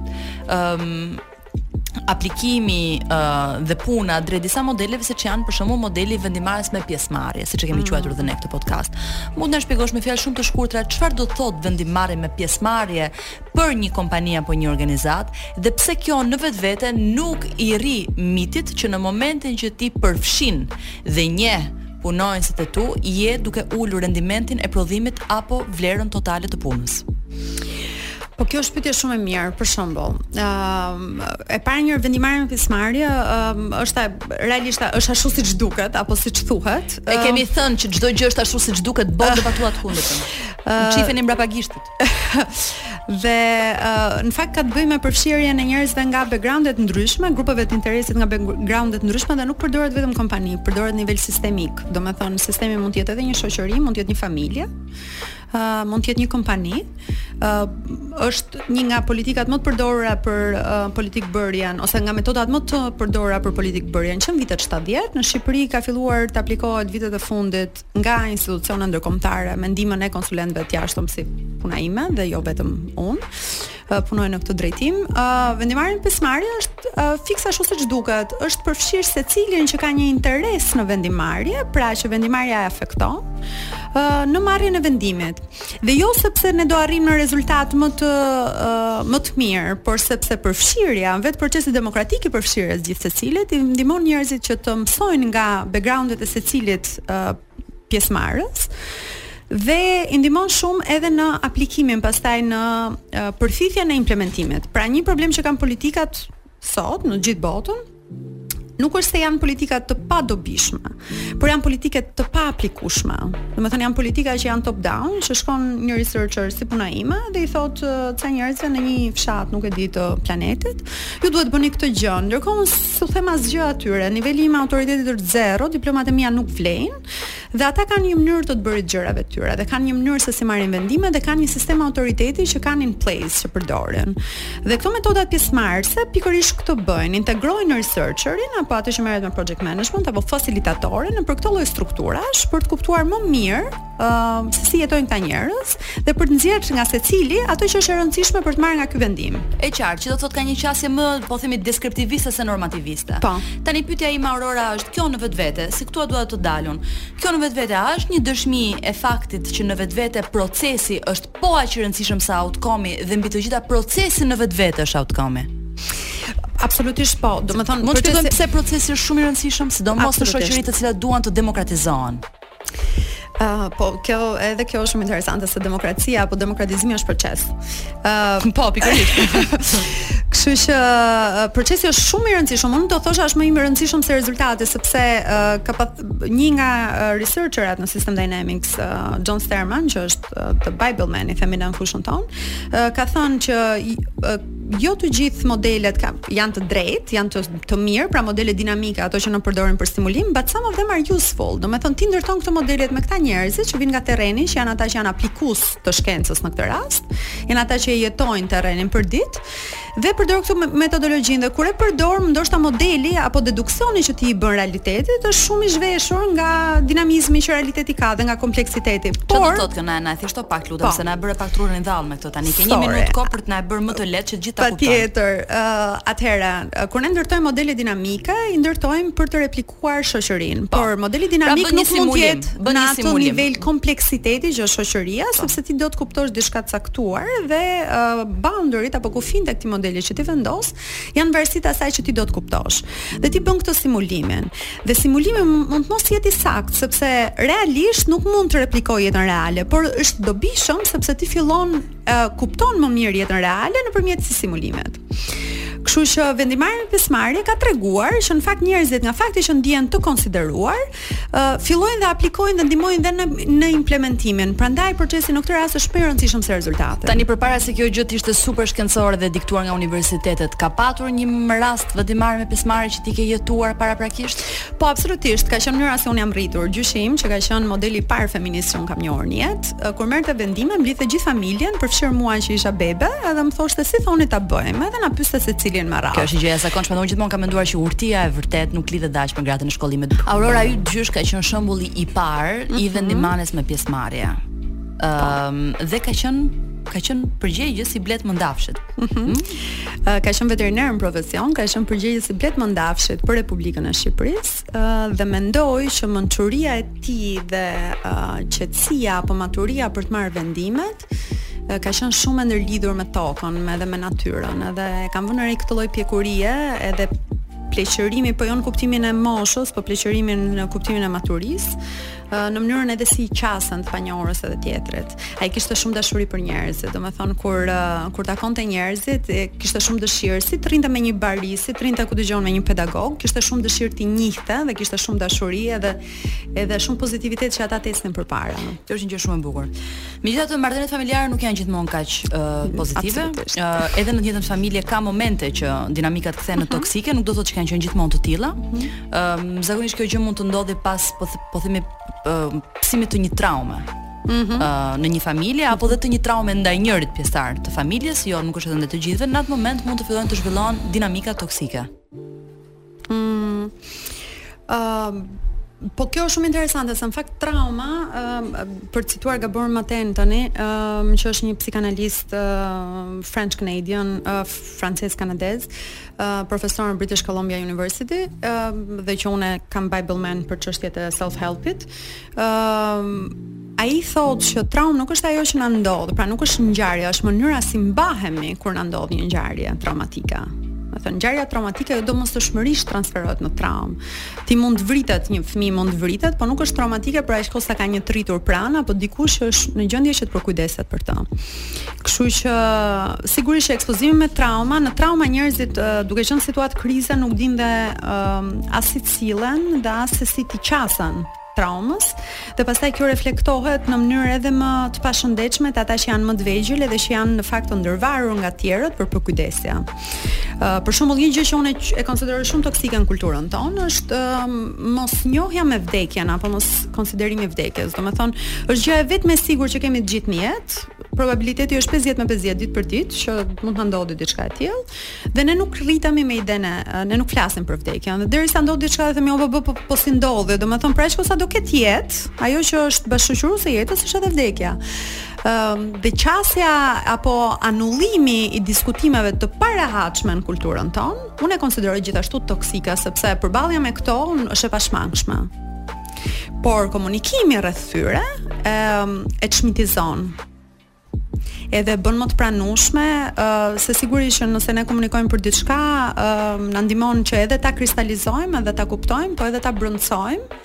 ëm um, aplikimi uh, dhe puna drejt disa modeleve siç janë për shembull modeli vendimmarrës me pjesëmarrje, siç e kemi mm. quajtur dhe ne këtë podcast. Mund të na shpjegosh me fjalë shumë të shkurtra çfarë do të thotë vendimmarrje me pjesëmarrje për një kompani apo një organizatë dhe pse kjo në vetvete nuk i rri mitit që në momentin që ti përfshin dhe njeh punonjësit e tu je duke ulur rendimentin e prodhimit apo vlerën totale të punës. Po kjo është pyetje shumë e mirë, për shembull. Ëm ehm, uh, e para një vendimmarrje me pjesëmarrje um, është realisht është ashtu siç duket apo siç thuhet. E ehm, kemi thënë që çdo gjë është ashtu siç duket, bën uh, debatuat kundërtën. Uh, ehm, S'fshihemi mbrapa gishtit. dhe uh, në fakt ka të bëjë me përfshirjen e njerëzve nga backgrounde të ndryshme, grupeve të interesit nga backgrounde të ndryshme dhe nuk përdoret vetëm në kompani, përdoret në nivel sistemik. Domethënë sistemi mund të jetë edhe një shoqëri, mund të jetë një familje. Uh, mund të jetë një kompani. Uh, është një nga politikat më të përdorura për uh, politikëbërjen ose nga metodat më të përdorura për politikëbërjen që në vitet 70 në Shqipëri ka filluar të aplikohet vitet e fundit nga institucione ndërkombëtare me ndihmën e konsulentëve të jashtëm si puna ime dhe jo vetëm unë. punojnë në këtë drejtim. Ë uh, vendimmarrja me pjesëmarrje është uh, fiks ashtu siç duket, është përfshirë secilin që ka një interes në vendimmarrje, pra që vendimmarrja e afekton ë uh, në marrjen e vendimit. Dhe jo sepse ne do arrijmë në rezultat më të uh, më të mirë, por sepse përfshirja, vetë procesi demokratik i përfshirjes gjithsecilit i ndihmon njerëzit që të mësojnë nga backgroundet e secilit uh, pjesëmarrës dhe i ndihmon shumë edhe në aplikimin pastaj në uh, përthithjen e implementimit. Pra një problem që kanë politikat sot në gjithë botën nuk është se janë politika të padobishme, por janë politika të paaplikueshme. Domethënë janë politika që janë top down, që shkon një researcher si puna ime dhe i thotë ca njerëzve në një fshat nuk e di të planetit, ju duhet të bëni këtë gjë. Ndërkohë S'u them asgjë atyre. Niveli im i autoritetit është zero, diplomat e mia nuk vlejnë dhe ata kanë një mënyrë të të bërit gjërave të tyre dhe kanë një mënyrë se si marrin vendime dhe kanë një sistem autoriteti që kanë in place që përdorin. Dhe këto metodat pjesëmarrëse pikërisht këtë bëjnë, integrojnë researcherin apo atë që merret me project management apo facilitatorin nëpër këto lloj strukturash për të kuptuar më mirë uh, se si jetojnë këta njerëz dhe për të nxjerrë nga secili ato që është e rëndësishme për të marrë nga ky vendim. E qartë, që do të thotë ka një qasje më, po themi deskriptiviste se normativiste. Po. Tani pyetja ime Aurora është kjo në vetvete, se këtu doja të dilja. Kjo në vetvete a është një dëshmi e faktit që në vetvete procesi është po aq i rëndësishëm sa outcome dhe mbi të gjitha procesi në vetvete është outcome. Absolutisht po. Domethënë, mund të shpjegojmë pse procesi është shumë i rëndësishëm, sidomos në shoqëritë të cilat duan të demokratizohen. Uh, po, kjo edhe kjo është shumë interesante se demokracia apo demokratizimi është proces. Ë, uh, po, pikërisht. Kështu që uh, procesi është shumë i rëndësishëm. Unë do thosha është më i rëndësishëm se rezultati, sepse uh, ka pa, një nga uh, researcherat në System Dynamics, uh, John Sterman, që është uh, the Bible man i themi në fushën tonë, uh, ka thënë që uh, jo të gjithë modelet ka, janë të drejtë, janë të, të mirë, pra modele dinamike, ato që ne përdorim për simulim, but some of them are useful. Domethënë, ti ndërton këto modelet me këta njerëzit që vijnë nga terreni, që janë ata që janë aplikues të shkencës në këtë rast, janë ata që e jetojnë terrenin përditë, dhe përdor këtë metodologjinë dhe kur e përdor ndoshta modeli apo reduksioni që ti i bën realitetit është shumë i zhveshur nga dinamizmi që realiteti ka dhe nga kompleksiteti. Çfarë do të thotë kjo, na e thjesht pak lutem po. se na bëre pak trurin dhall me Do tani ke një minutë kohë për të na e bërë më të lehtë që gjithë ta kuptojmë. Patjetër. Uh, Atëherë, kur ne ndërtojmë modele dinamike, i ndërtojmë për të replikuar shoqërinë. Po. Por modeli pra, dinamik pra, nuk mund të jetë në atë nivel kompleksiteti që është shoqëria, po. sepse ti do të kuptosh diçka të caktuar dhe uh, boundary-t apo kufijtë e këtij modeli që ti vendos, Janë në varësi të asaj që ti do të kuptosh. Dhe ti bën këtë simulimin. Dhe simulimi mund të mos jetë i saktë, sepse realisht nuk mund të replikojë jetën reale, por është i dobishëm sepse ti fillon uh, kupton më mirë jetën reale nëpërmjet këtij simulimit. Kështu që vendimmarrja me pjesëmarrje ka treguar që në fakt njerëzit nga fakti që ndihen të konsideruar, fillojnë dhe aplikojnë dhe ndihmojnë dhe në në implementimin. Prandaj procesi në këtë rast është shumë i rëndësishëm se rezultatet. Tani përpara se kjo gjë të ishte super shkencore dhe diktuar nga universitetet, ka patur një rast vendimmarrje me pjesëmarrje që ti ke jetuar paraprakisht? Po absolutisht, ka qenë mënyra si un jam rritur. Gjyshi im që ka qenë modeli i parë feminist që un kam njohur në jetë, kur merrte vendime mblidhte gjithë familjen, përfshirë mua që isha bebe, edhe më thoshte si thoni ta bëjmë, edhe na pyeste secilin me radhë. Kjo është një gjë e jashtëzakonshme, un gjithmonë kam menduar që urtia e vërtetë nuk lidhet domosdoshmërisht. me gradën e shkollimit. Aurora yt gjysh ka qenë shembulli i parë mm -hmm. i mhm. vendimmarrjes me pjesëmarrje. Ëm um, dhe ka qenë ka qenë përgjegjës i bletë-mëndafshit. Mm -hmm. mm? Uh, ka qenë veterinar në profesion, ka qenë përgjegjës i bletë-mëndafshit për Republikën e Shqipërisë uh, dhe mendoj që mençuria e tij dhe uh, qetësia apo maturia për të marrë vendimet ka qenë shumë e ndërlidhur me tokën, me edhe me natyrën, edhe e kam vënë re këtë lloj pjekurie, edhe pleqërimi, po jo në kuptimin e moshës, po pleqërimi në kuptimin e maturisë, në mënyrën edhe si i qasen të panjohurës edhe tjetrit. Ai kishte shumë dashuri për njerëzit, domethënë kur kur takonte njerëzit, kishte shumë dëshirë si të rrinte me një bari, si të rrinte ku di unë me një pedagog, kishte shumë dëshirë të njihte dhe kishte shumë dashuri edhe edhe shumë pozitivitet që ata të ecnin përpara. Kjo është një gjë shumë e bukur. Megjithatë marrëdhëniet familjare nuk janë gjithmonë kaq uh, pozitive. Uh, edhe në të njëjtën familje ka momente që dinamikat kthehen në mhm. toksike, nuk do të thotë që kanë qenë gjithmonë të tilla. Ëm mhm. uh, um, zakonisht kjo gjë mund të ndodhi pas po, th po themi uh, pësimit të një traume. Mm -hmm. uh, në një familje apo dhe të një traume ndaj njërit pjesëtar të familjes, jo domosdoshmërisht ndaj të gjithëve, në atë moment mund të fillojnë të zhvillohen dinamika toksike. Ëm Po kjo është shumë interesante, se në fakt trauma, ë për të cituar Gabor Maten tani, ë që është një psikanalist ë French Canadian, ë francez kanadez, ë profesor në British Columbia University, ë dhe që unë e kam Biblën time për çështjet e self helpit, Ëm ai thotë që trauma nuk është ajo që na ndodh, pra nuk është ngjarja, është mënyra si mbahemi kur na ndodh një ngjarje traumatike. Domethënë ngjarja traumatike jo domosdoshmërisht transferohet në traumë. Ti mund të vritet një fëmijë mund të vritet, por nuk është traumatike për aq kohë sa ka një të rritur pranë apo dikush që është në gjendje që të përkujdeset për të. Kështu që sigurisht që ekspozimi me trauma, në trauma njerëzit duke qenë në situatë krize nuk dinë dhe um, as si sillen dhe as se si t'i qasen traumës dhe pastaj kjo reflektohet në mënyrë edhe më të pashëndetshme te ata që janë më të vegjël edhe që janë në fakt të ndërvarur nga të tjerët për përkujdesje. Ë uh, për shembull një gjë që unë e konsideroj shumë toksike në kulturën tonë është uh, mos njohja me vdekjen apo mos konsiderimi i vdekjes. Domethënë është gjëja e vetme e sigurt që kemi të gjithë në jetë. Probabiliteti është 50 me 50 ditë për ditë që mund të ndodhi diçka e tillë. Dhe ne nuk rritemi me idenë, ne nuk flasim për vdekjen. Dhe derisa ndodh diçka dhe themi o po po po si ndodhi, domethënë pra çka sa do ketë jetë, ajo që është bashkëshoqëruese e jetës është edhe vdekja. Ëm ehm, um, dhe qasja apo anullimi i diskutimeve të parehatshme në kulturën tonë, unë e konsideroj gjithashtu toksike sepse përballja me këto është e pashmangshme. Por komunikimi rreth tyre ëm ehm, um, e çmitizon e bën më të pranueshme, ë uh, se sigurisht që nëse ne komunikojmë për diçka, ë uh, na ndihmon që edhe ta kristalizojmë, edhe ta kuptojmë, po edhe ta brendësojmë,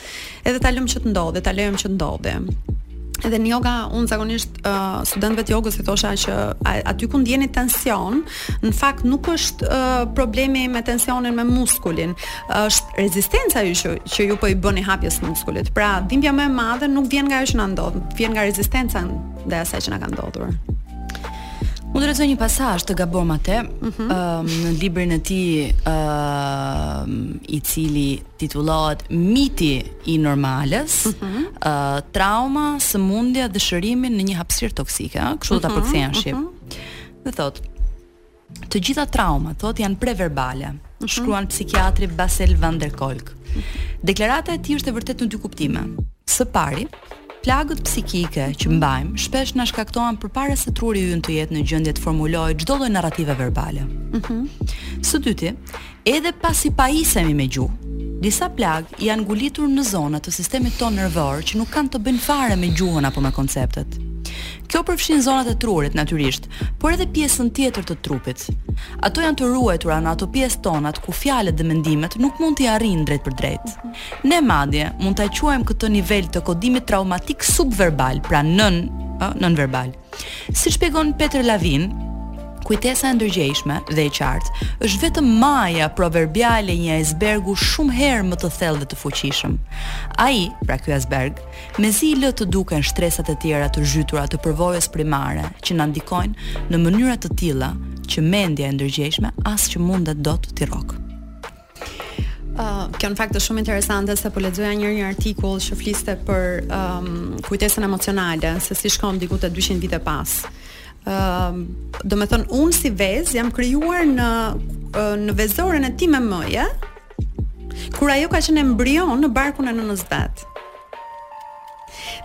edhe ta lëmë që të ndodhë, ta lejmë që të ndodhë. Edhe në yoga, unë zakonisht uh, studentëve të jogës i thosha që aty ku ndjeni tension, në fakt nuk është uh, problemi me tensionin me muskulin, është rezistenca ju që, që ju po i bëni hapjes së muskulit. Pra, dhimbja më e madhe nuk vjen nga ajo që na ndodh, vjen nga rezistenca ndaj asaj që na ka ndodhur. Mund të lexoj një pasazh të Gabor Maté, mm -hmm. um, në librin e tij, ë um, i cili titullohet Miti i normales, ë mm -hmm. uh, trauma, sëmundja dhe shërimi në një hapësirë toksike, ëh, kështu do ta mhm, përktheja në mm -hmm. shqip. Mm -hmm. Dhe thotë, Të gjitha traumat, thotë, janë preverbale, mhm. shkruan psikiatri Bessel van der Kolk. Deklarata e tij është e vërtetë në dy kuptime. Së pari, plagët psikike që mbajmë shpesh na shkaktohen përpara se truri ynë të jetë në gjendje të formulojë çdo lloj narrative verbale. Mhm. Së dyti, Edhe pasi pajisemi me gjuhë, disa plagë janë ngulitur në zona të sistemit tonë nervor që nuk kanë të bëjnë fare me gjuhën apo me konceptet. Kjo përfshin zonat e trurit, natyrisht, por edhe pjesën tjetër të trupit. Ato janë të ruajtura në ato pjesë tona ku fjalët dhe mendimet nuk mund t'i arrijnë drejtpërdrejt. Ne madje mund ta quajmë këtë nivel të kodimit traumatik subverbal, pra nën, ë, nënverbal. Siç shpjegon Peter Levine, kujtesa e ndërgjegjshme dhe e qartë është vetëm maja proverbiale e një icebergu shumë herë më të thellë dhe të fuqishëm. Ai, pra ky iceberg, mezi i lë të duken shtresat e tjera të zhytura të përvojës primare që na ndikojnë në mënyra të tilla që mendja e ndërgjegjshme as që mundet dot t'i rrokë. Uh, kjo në fakt është shumë interesante se po lexoja një një artikull që fliste për um, kujtesën emocionale, se si shkon diku te 200 vite pas. Um, domethënë, unë si vezë jam krijuar në, uh, në vezoren e sime mëje, kur ajo ka qenë embrion në barkun e nënës së vet.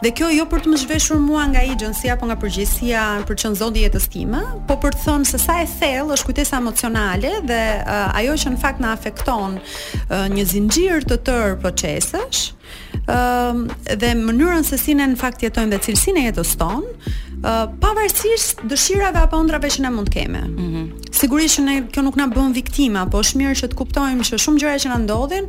Dhe kjo jo për të më zhveshur mua nga agency apo nga përgjegjësia për të qenë zot i jetës time, po për të thënë se sa e thellë është kujtesa emocionale dhe uh, ajo që në fakt na afekton uh, një zinxhir të tërë procesesh, ë uh, dhe mënyrën se si ne në fakt jetojmë dhe cilësinë e jetës tonë, uh, pavarësisht dëshirave apo ëndrrave që ne mund të kemi. Ëh. Mm -hmm. Sigurisht që ne kjo nuk na bën viktima, po është mirë që të kuptojmë që shumë gjëra që na ndodhin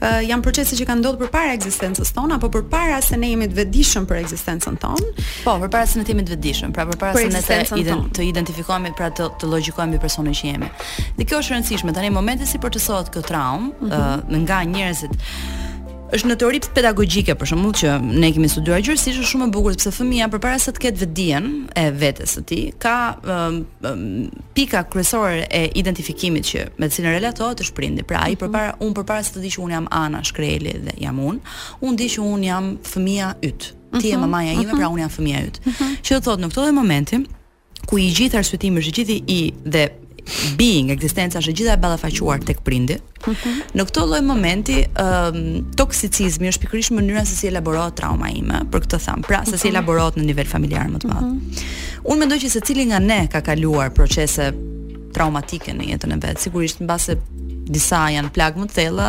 uh, janë procese që kanë ndodhur përpara ekzistencës tonë apo përpara se ne jemi të vetëdijshëm për ekzistencën tonë. Po, përpara se ne të jemi të vetëdijshëm, pra përpara për se ne të ident të identifikohemi, pra të të logjikojmë personin që jemi. Dhe kjo është e rëndësishme. Tani momenti si procesohet kjo traumë mm -hmm. uh, nga njerëzit është në teori pedagogjike për shembull që ne kemi studiuar gjerësisht është shumë e bukur sepse fëmia përpara se të ketë vetëdijen e vetes së tij ka um, um, pika kryesore e identifikimit që me të cilën relatohet është prindi. Pra ai mhm. përpara un përpara se të di që un jam Ana Shkreli dhe jam un, unë di që un jam fëmia yt. Ti je mhm. mamaja ime, mhm. pra unë jam fëmia yt. Që do thotë në këtë momentin ku i gjithë arsyetimi është i gjithë i dhe being ekzistenca është e gjitha e ballafaquar tek prindi, Në këtë lloj momenti, um, toksicizmi është pikërisht mënyra se si elaborohet trauma ime, për këtë them. Pra, se si mhm. elaborohet në nivel familjar më të madh. Mhm. Unë mendoj që secili nga ne ka kaluar procese traumatike në jetën e vet. Sigurisht, mbase disa janë plagë më të thella,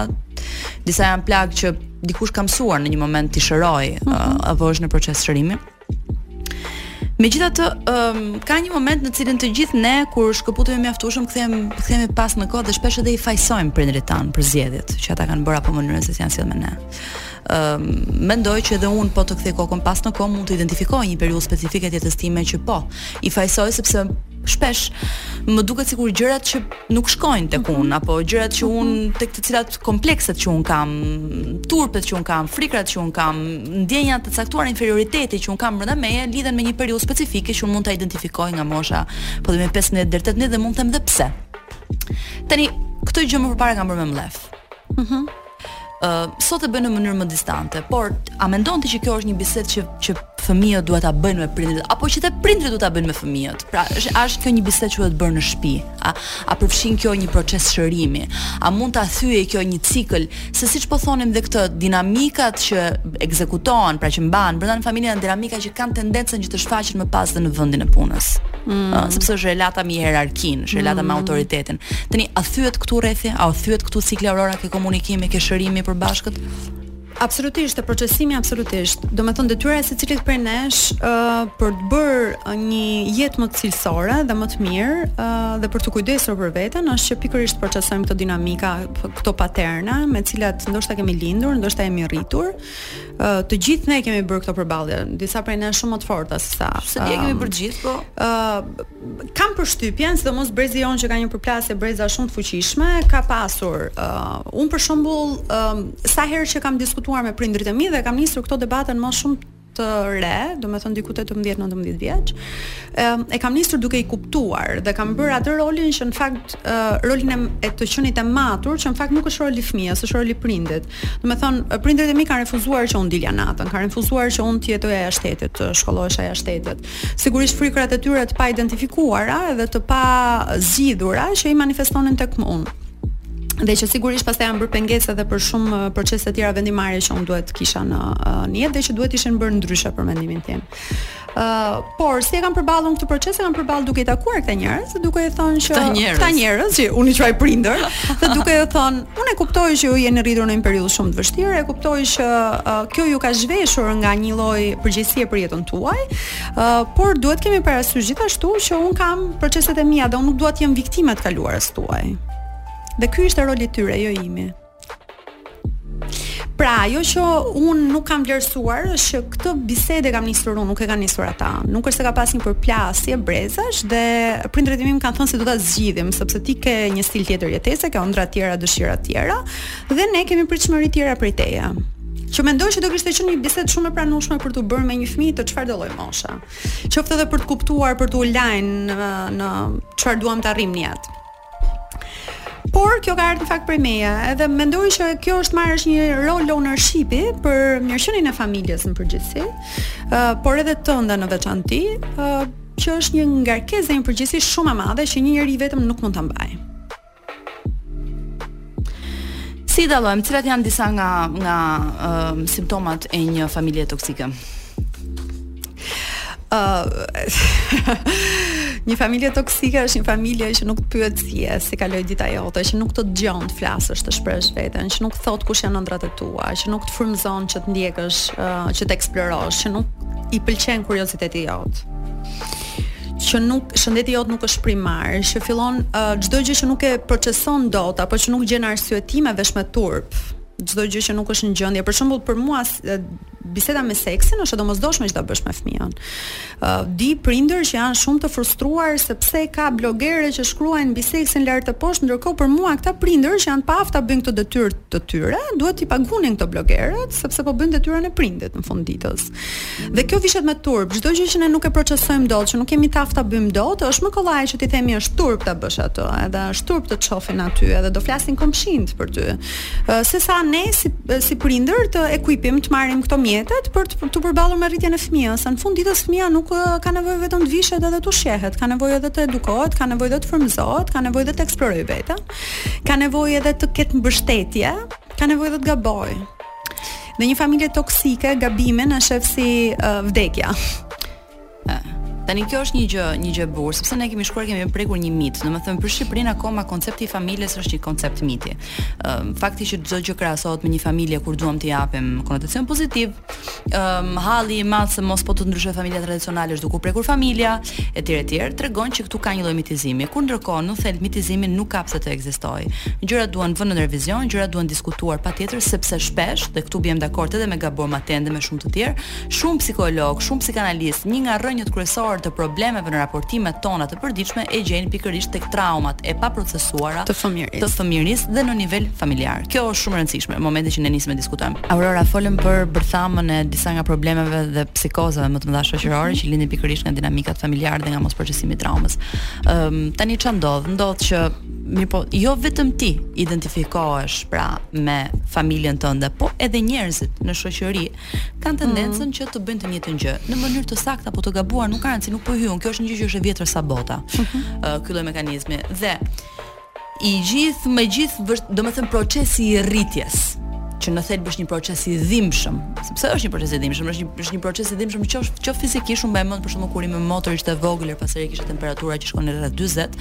disa janë plagë që dikush ka mësuar në një moment t'i shërojë, mm -hmm. uh, apo është në proces shërimi. Megjithatë, um, ka një moment në cilin të gjithë ne kur shkëputemi mjaftueshëm kthehem kthehemi pas në kohë dhe shpesh edhe i fajësojmë prindërit tanë për zgjedhjet që ata kanë bërë apo mënyrën se si janë sjellë me ne. Um, mendoj që edhe unë po të kthej kokën pas në kohë mund të identifikoj një periudhë specifike të jetës time që po i fajësoj sepse shpesh më duket sikur gjërat që nuk shkojnë tek unë mhm. apo gjërat që unë mhm. tek të cilat komplekset që unë kam, turpet që unë kam, frikërat që unë kam, ndjenja të caktuar inferioriteti që unë kam brenda meje lidhen me një periudhë specifike që unë mund ta identifikoj nga mosha, po themi 15 deri 18 dhe mund të them dhe pse. Tani këtë gjë më përpara kam bërë me mllef. Mhm. sot e bëj në mënyrë më distante, por a mendon ti që kjo është një bisedë që që fëmijët duhet ta bëjnë me prindërit apo që te prindërit duhet ta bëjnë me fëmijët? Pra, është a është kjo një bisedë që duhet bërë në shtëpi? A a përfshin kjo një proces shërimi? A mund ta thyejë kjo një cikël se siç po thonim dhe këtë dinamikat që ekzekutohen, pra që mbahen brenda në familje janë dinamika që kanë tendencën që të shfaqen më pas dhe në vendin e punës. Mm. Uh, sepse është relata me hierarkinë, është relata mm. me autoritetin. Tani a thyhet këtu rrethi, a thyhet këtu cikli Aurora ke komunikimi, ke shërimi përbashkët? Absolutisht, e procesimi absolutisht. Domethënë, detyra e secilit prej nesh uh, për të bërë një jetë më të cilësore dhe më të mirë uh, dhe për t'u kujdesur për veten, është që pikërisht procesojmë këto dinamika, këto paterna me cilat ndoshta kemi lindur, ndoshta jemi rritur, Uh, të gjithë ne kemi bërë këto përballje, disa prej nesh shumë më të forta se sa. Se ne kemi bërë gjithë, po. Ë uh, kam përshtypjen, sidomos brezi jon që ka një përplasje brezash shumë të fuqishme, ka pasur ë uh, un për shembull uh, sa herë që kam diskutuar me prindërit e mi dhe kam nisur këto debate në moshë shumë të re, do me thënë diku 18-19 vjeç, e kam nisur duke i kuptuar dhe kam bërë atë rolin që në fakt rolin e të qenit e matur, që në fakt nuk është roli i fëmijës, është roli i prindërit. Domethënë, prindërit e mi kanë refuzuar që unë dilja natën, kanë refuzuar që unë të jetoja jashtë shtetit, të shkollohesha jashtë shtetit. Sigurisht frikrat e tyre të paidentifikuara edhe të pazgjidhura që i manifestonin tek mua dhe që sigurisht pastaj janë bërë pengesa edhe për shumë uh, procese të tjera vendimmarrjeje që unë duhet të kisha në uh, në jetë dhe që duhet të ishin bërë ndryshe për mendimin tim. Uh, por si e kam përballur këtë proces e kam përballur duke i takuar këta njerëz, duke i thënë që këta njerëz që unë i quaj prindër, dhe duke i thënë, unë e kuptoj që ju jeni rritur në një periudhë shumë të vështirë, e kuptoj që uh, kjo ju ka zhveshur nga një lloj përgjegjësie për jetën tuaj, uh, por duhet të kemi parasysh gjithashtu që unë kam proceset e mia dhe unë nuk dua të jem viktimë të kaluarës tuaj. Dhe ky ishte roli i tyre, jo i imi. Pra, ajo që un nuk kam vlerësuar është që këtë bisedë e kam nisur un, nuk e kanë nisur ata. Nuk është se ka pas një përplasje brezash dhe prindërit e mi më kanë thënë se do ta zgjidhim, sepse ti ke një stil tjetër jetese, ke ëndrra të tjera, dëshira të tjera dhe ne kemi pritshmëri të tjera prej teje. Që mendoj se do kishte qenë një bisedë shumë e pranueshme për të bërë me një fëmijë të çfarëdo lloj moshe. Qoftë edhe për të kuptuar, për të align në çfarë duam të arrijmë në jetë. Por kjo ka ardhur në fakt prej meje, edhe mendoj që kjo është marrë është një rol ownershipi për mirëqenien e familjes në përgjithësi, uh, por edhe tënde në veçanti, uh, që është një ngarkesë dhe një përgjegjësi shumë e madhe që një njeri vetëm nuk mund ta mbajë. Si i dallojmë, cilat janë disa nga nga uh, simptomat e një familje toksike? Uh, një familje toksike është një familje që nuk të pyet si je, si kaloi dita jote, që nuk të dëgjon të flasësh, të shprehësh veten, që nuk të thotë kush janë ëndrrat e tua, që nuk të frymëzon që të ndjekësh, uh, që të eksplorosh, që nuk i pëlqen kurioziteti jot. që nuk shëndeti jot nuk është primar, që fillon çdo uh, gjë që nuk e proceson dot apo që nuk gjen arsye ti e vesh me turp, çdo gjë që nuk është në gjendje. Për shembull, për mua biseda me seksin është e domosdoshme që ta bësh me fëmijën. Uh, di prindër që janë shumë të frustruar sepse ka blogere që shkruajnë mbi seksin lart e poshtë, ndërkohë për mua këta prindër që janë të paaftë ta bëjnë këtë detyrë të tyre, duhet t'i pagunin këto blogerët sepse po bëjnë detyrën e prindit në fund të ditës. Dhe kjo vishet me turp, çdo gjë që ne nuk e procesojmë dot, që nuk jemi të aftë ta bëjmë dot, është më kollaj që t'i themi është turp ta bësh atë, edhe është turp të shohin aty, edhe do flasin komshinjt për ty. Se sa ne si si prindër të ekuipohemi të marrim këto mjetet për të, të përballur me rritjen e fëmijës. Në fund ditës fëmija nuk ka nevojë vetëm të vishet edhe të ushqehet, ka nevojë edhe të edukohet, ka nevojë edhe të frymëzohet, ka nevojë edhe të eksplorojë veten. Ka nevojë edhe të ketë mbështetje, ka nevojë edhe të gabojë. Dhe një familje toksike, gabimin e shef si uh, vdekja. Tani kjo është një gjë, një gjë e bukur, sepse ne kemi shkuar kemi prekur një mit. Domethënë për Shqipërinë akoma koncepti i familjes është një koncept miti. Ëm uh, fakti që çdo gjë krahasohet me një familje kur duam të japim konotacion pozitiv, ëm um, halli i madh se mos po të ndryshojë familja tradicionale është duke u prekur familja. etj etj tregon që këtu ka një lloj mitizimi, kur ndërkohë në thelb mitizimi nuk ka pse të ekzistojë. Gjërat duan vënë në revizion, gjërat duan diskutuar patjetër sepse shpesh dhe këtu biem dakord edhe me Gabor Maten dhe me shumë të tjerë, shumë psikologë, shumë psikanalistë, një nga rrënjët kryesore të problemeve në raportimet tona të përditshme e gjejnë pikërisht tek traumat e paprocesuara të fëmijërisë dhe në nivel familjar. Kjo është shumë e rëndësishme në momentin që ne nisim të diskutojmë. Aurora folëm për bërthamën e disa nga problemeve dhe psikozave më të mëdha shoqërore mhm. që lindin pikërisht nga dinamikat familjare dhe nga mosprocesimi i traumës. Ëm um, tani ça ndodh? Ndodh që mirë po, jo vetëm ti identifikohesh pra me familjen tënde, po edhe njerëzit në shoqëri kanë tendencën mm. që të bëjnë të njëjtën gjë, në mënyrë të saktë apo të gabuar, nuk ka rëndësi, nuk po hyj unë. Kjo është një gjë që është e vjetër sa bota. Mm -hmm. uh, ky lloj mekanizmi dhe I gjithë me gjithë vë- domethënë procesi i rritjes që në thelb është një proces i dhimbshëm, sepse është një proces i dhimbshëm, është një është një proces i dhimbshëm qoftë qoftë fizikisht, unë mbaj mend për shembull kur ime motër ishte e vogël, e pastaj kishte temperatura që shkonin rreth 40,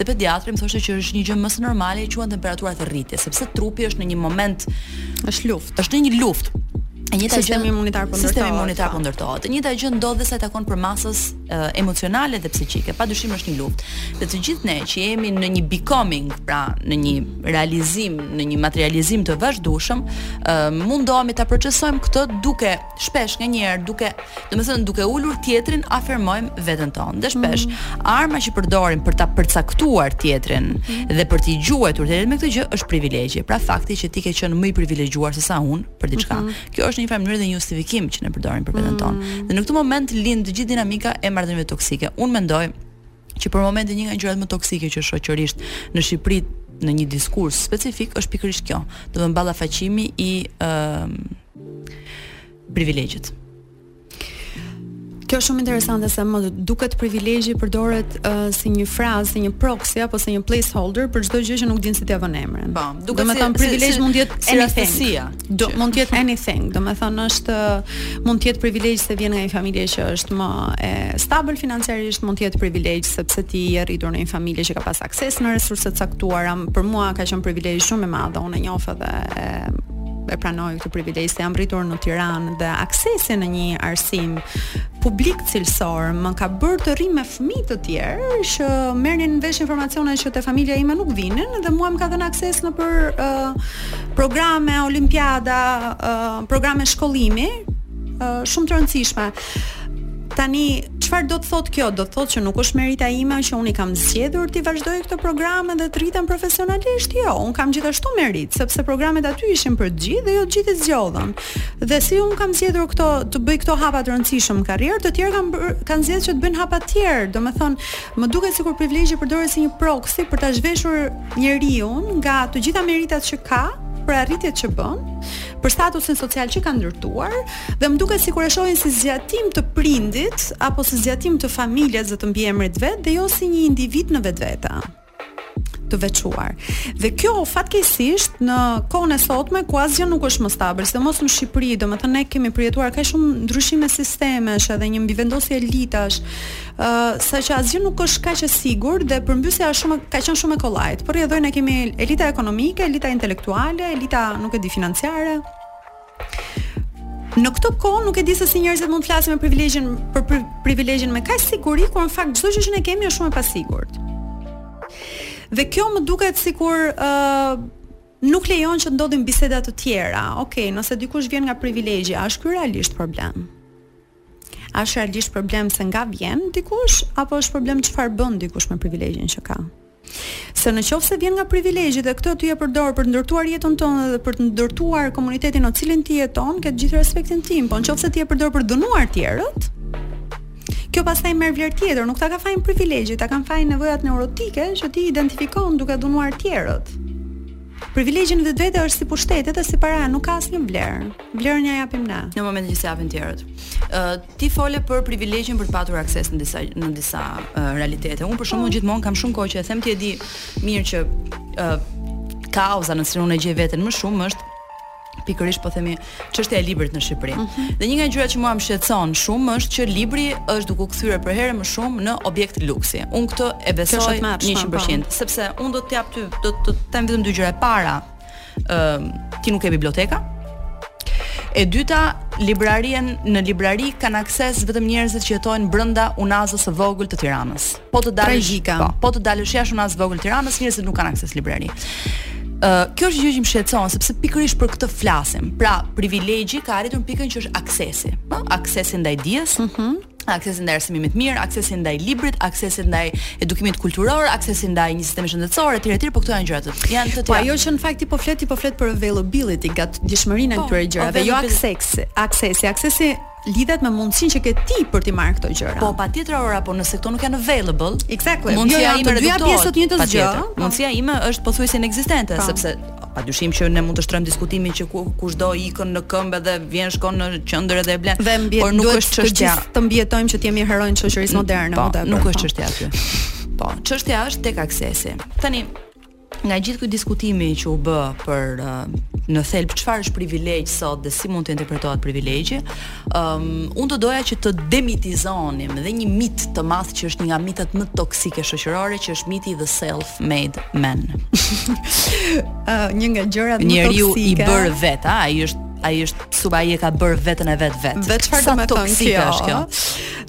dhe pediatri më thoshte që është një gjë më së normale e quhen temperatura të rritjes, sepse trupi është në një moment Është luftë. është në një luftë. E njëjta gjë Sistemi imunitar po Sistemi ndërtohet, imunitar po. po ndërtohet. E njëjta gjë ndodh dhe sa i takon përmasës emocionale dhe psiqike. Padyshim është një luftë. Dhe të gjithë ne që jemi në një becoming, pra në një realizim, në një materializim të vazhdueshëm, uh, mundohemi ta procesojmë këtë duke shpesh nganjëherë duke, domethënë duke ulur tjetrin, afirmojmë veten tonë. Dhe shpesh mm -hmm. arma që përdorim për ta përcaktuar tjetrin mm -hmm. dhe për t'i gjuajtur tjetrit me këtë gjë është privilegji. Pra fakti që ti ke qenë më i privilegjuar se sa unë për diçka. Mm -hmm. Kjo është në një farë mënyrë dhe një justifikim që ne përdorim për veten tonë. Mm. Dhe në këtë moment lind e gjithë dinamika e marrëdhënieve toksike. Unë mendoj që për momentin një nga gjërat më toksike që shoqërisht në Shqipëri në një diskurs specifik është pikërisht kjo, domethënë ballafaqimi i ë uh, privilegjit. Kjo është shumë interesante se më duket privilegji përdoret uh, si një frazë, si një proxy apo si një placeholder për çdo gjë që nuk din si t'ia vënë emrin. Po, duket si domethënë privilegj mund të jetë si rastësia. Do mund të jetë anything, domethënë është, mund të jetë privilegj se vjen nga një familje që është më stabël financiarisht, mund të jetë privilegj sepse ti je rritur në një familje që ka pas akses në resurse të caktuara. Për mua ka qenë privilegj shumë i madh, unë e njoh edhe e pranoj këtë privilegj se jam rritur në Tiranë dhe aksesi në një arsim publik cilësor më ka bërë të rri me fëmijë të tjerë që merrnin vesh informacione që te familja ime nuk vinin dhe mua më ka dhënë akses nëpër uh, programe olimpiada, uh, programe shkollimi uh, shumë të rëndësishme. Tani, çfarë do të thotë kjo? Do të thotë që nuk është merita ime që unë i kam zgjedhur t'i vazhdoj këto programe dhe të rritem profesionalisht? Jo, unë kam gjithashtu meritë, sepse programet aty ishin për të gjithë dhe jo të gjithë i zgjodhën. Dhe si unë kam zgjedhur këto të bëj këto hapa të rëndësishëm në karrierë, të tjerë kanë kanë zgjedhur që të bëjnë hapa të tjerë. Domethënë, më duket sikur privilegji përdoret si një proksi për ta zhveshur njeriun nga të gjitha meritat që ka, për arritjet që bën, për statusin social që ka ndërtuar, Dhe më duket sikur e shohin si zgjatim të prindit apo si zgjatim të familjes dhe të mbiemrit vet dhe jo si një individ në vetvete të veçuar. Dhe kjo fatkeqësisht në kohën e sotme ku asgjë nuk është më stabël, sidomos në Shqipëri, domethënë ne kemi përjetuar kaq shumë ndryshime sistemesh edhe një mbivendosje elitash, ë uh, saqë asgjë nuk është kaq e sigurt dhe përmbysja është shumë ka qenë shumë e kollajtë. Për rrjedhojë ne kemi elita ekonomike, elita intelektuale, elita nuk e di financiare, Në këtë kohë nuk e di se si njerëzit mund të flasin me privilegjin për pri, privilegjin me kaq siguri, kur në fakt çdo gjë që ne kemi është shumë e pasigurt. Dhe kjo më duket sikur ë uh, nuk lejon që të ndodhin biseda të tjera. Okej, okay, nëse dikush vjen nga privilegji, a është ky realisht problem? A është realisht problem se nga vjen dikush apo është problem çfarë bën dikush me privilegjin që ka? Se në qoftë se vjen nga privilegji dhe këtë ti e përdor për të ndërtuar jetën tënde dhe për të ndërtuar komunitetin në cilin ti jeton, ke të gjithë respektin tim, po në qoftë se ti e përdor për të dhunuar tjerët, kjo pastaj merr vlerë tjetër, nuk ta ka fajin privilegji, ta kanë fajin nevojat neurotike që ti identifikon duke dhunuar tjerët. Privilegji në vetvete është si pushteti dhe si paraja, nuk ka asnjë vlerë. Vlerën ja japim ne. Në momentin që ja japin tjerët. Ë uh, ti fole për privilegjin për të patur akses në disa në disa uh, realitete. Unë për shembull gjithmonë kam shumë kohë që e them ti e di mirë që ë uh, kauza në cilën unë e gjej veten më shumë është pikërisht po themi çështja e librit në Shqipëri. Mm -hmm. Dhe një nga gjërat që mua më shqetëson shumë është që libri është duke u kthyer përherë më shumë në objekt luksi. Unë këtë e besoj 100%, po. sepse unë do të jap ty do të them vetëm dy gjëra e para. Ëm uh, ti nuk ke biblioteka. E dyta, librarien në librari kanë akses vetëm njerëzit që jetojnë brenda unazës së vogël të Tiranës. Po të dalësh, po, po të dalësh jashtë unazës së vogël të Tiranës, njerëzit nuk kanë akses në librari. Ë, uh, kjo është gjë që më shqetëson sepse pikërisht për këtë flasim. Pra, privilegji ka arritur në pikën që është aksesi, ë, aksesi ndaj dijes. Mhm. Mm aksesi ndaj arsimit të mirë, aksesi ndaj librit, aksesi ndaj edukimit kulturor, aksesi ndaj një sistemi shëndetësor etj etj, po këto janë gjëra të tjera. Janë të tjera. Po ajo që në fakt ti po flet, ti po flet për availability, gatishmërinë e, po, këtyre gjërave, jo aksesi, aksesi, aksesi lidhet me mundësinë që ke ti për t'i marrë këto gjëra. Po patjetër Aurora, po nëse këto nuk janë available, exactly. Jo, mundësia jo, ime të dyja pjesë të së njëjtës gjë. Po. Mundësia ime është pothuajse inekzistente, po. sepse padyshim që ne mund të shtrojmë diskutimin që ku, kushdo ikën në këmbë dhe vjen shkon në qendër edhe e blen. Dhe mbi, por nuk është çështja. Të mbijetojmë që të jemi heronj të shoqërisë mm, moderne, po, nuk është çështja aty. Po, çështja është tek aksesi. Tani, Nga gjithë ky diskutimi që u bë për në thelb çfarë është privilegj sot dhe si mund të interpretohet privilegji, um, unë do doja që të demitizonim dhe një mit të madh që është një nga mitet më toksike shoqërore që është miti i the self made man. uh, një nga gjërat më toksike. Njeriu i bërë vetë, a, ai është ai është suba ai e ka bërë veten e vet vetë. Vetë çfarë do të thotë kjo? Është kjo?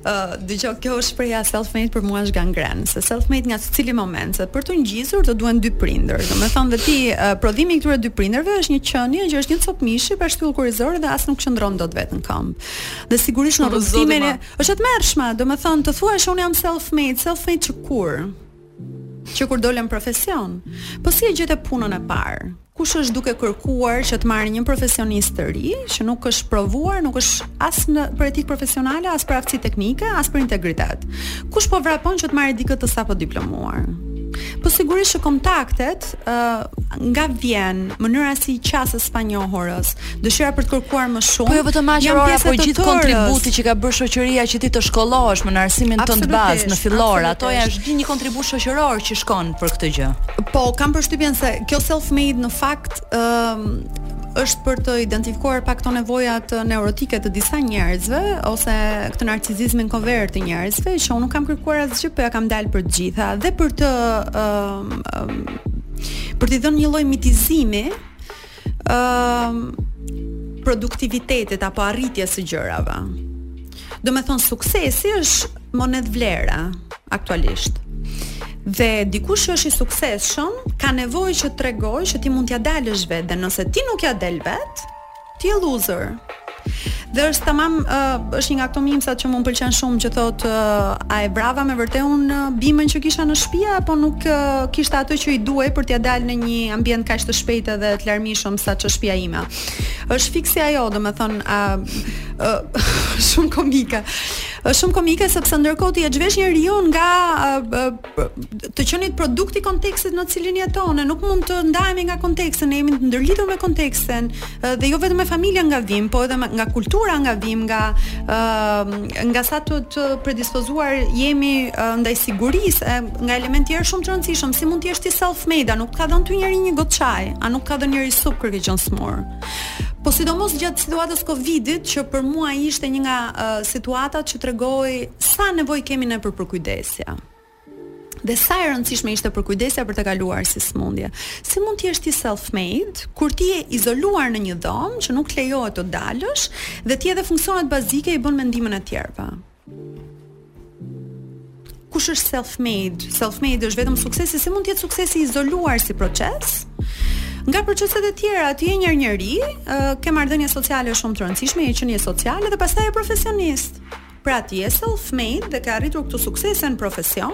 Uh, dëgjo, kjo është shprehja self-made për mua është gangrenë, se self-made nga cili moment, se për t'u ngjizur të duhen dy prindër. Domethënë dhe ti uh, prodhimi i këtyre dy prindërve është një qenie që është një copë mishi pa shtyllë kurrizore dhe as nuk qëndron dot vetë në këmbë. Dhe sigurisht në rrugëtimin e është e tmerrshme, domethënë të thuash unë jam self-made, self-made që kur? Që kur dole në profesion? Po si e gjete punën e parë? Kush është duke kërkuar që të marrë një profesionist të ri, që nuk është provuar, nuk është as për etikë profesionale, as për aftësi teknike, as për integritet. Kush po vrapon që të marrë dikë të sapodiplomuar? Po sigurisht që kontaktet, ë uh, nga vjen mënyra si i qasesh së panjohurës, dëshira për të kërkuar më shumë. Po jo vetëm aq Aurora, por gjithë kontributi që ka bërë shoqëria që ti të shkollohesh në arsimin tënd bazë, në fillor, ato janë gjithë një kontribut shoqëror që shkon për këtë gjë. Po, kam përshtypjen se kjo self made në fakt ë është për të identifikuar pak këto nevojat neurotike të disa njerëzve ose këtë narcizizmin covert të njerëzve që unë nuk kam kërkuar asgjë, po ia kam dalë për të gjitha dhe për të ë për t'i dhënë një lloj mitizimi um, produktivitetit apo arritjes së gjërave. Do me thonë, suksesi është monedhë vlere, aktualisht. Dhe dikush që është i suksesshëm, ka nevojë që të tregojë që ti mund t'ia dalësh vetë, dhe nëse ti nuk ia del vetë, ti je loser. Dhe është tamam uh, është një nga këto mimsat që më pëlqen shumë që thot uh, a e vrava me vërtet un uh, bimën që kisha në shtëpia apo nuk uh, kishte atë që i duhej për t'ia dalë në një ambient kaq të shpejtë dhe të larmishëm sa ç'është shtëpia ime. Është fiks ajo, domethënë a uh, shumë komike. Është shumë komike sepse ndërkohë ti e zhvesh njeriun nga uh, të qenit produkt i kontekstit në të cilin jeton, ne nuk mund të ndahemi nga konteksti, ne jemi të ndërlidhur me kontekstin dhe jo vetëm me familjen nga vim, po edhe nga kultura nga vim, nga ë nga sa të të predispozuar jemi ndaj sigurisë, nga elemente të tjerë shumë të rëndësishëm, si mund të jesh ti self made, a nuk ka dhënë ty njeri një gotë çaj, a nuk ka dhënë njeri supë kur ke qenë smur. Po sidomos gjatë situatës së Covidit që për mua ishte një nga uh, situatat që tregoi sa nevojë kemi ne për përkujdes. përkujdesja dhe sa e rëndësishme ishte përkujdesja për të kaluar këtë smundje. Si mund të jesh ti self-made kur ti je i izoluar në një dhomë që nuk lejohet të dalësh dhe ti edhe funksionet bazike i bën me ndihmën e të tjerëve. Kush është self-made? Self-made është vetëm suksesi, si mund të jetë suksesi i izoluar si proces? Nga proceset e tjera, ti je një njeri, ke marrëdhënie sociale shumë të rëndësishme, je qenie sociale dhe pastaj je profesionist. pra ti je self made dhe ke arritur këto suksese në profesion,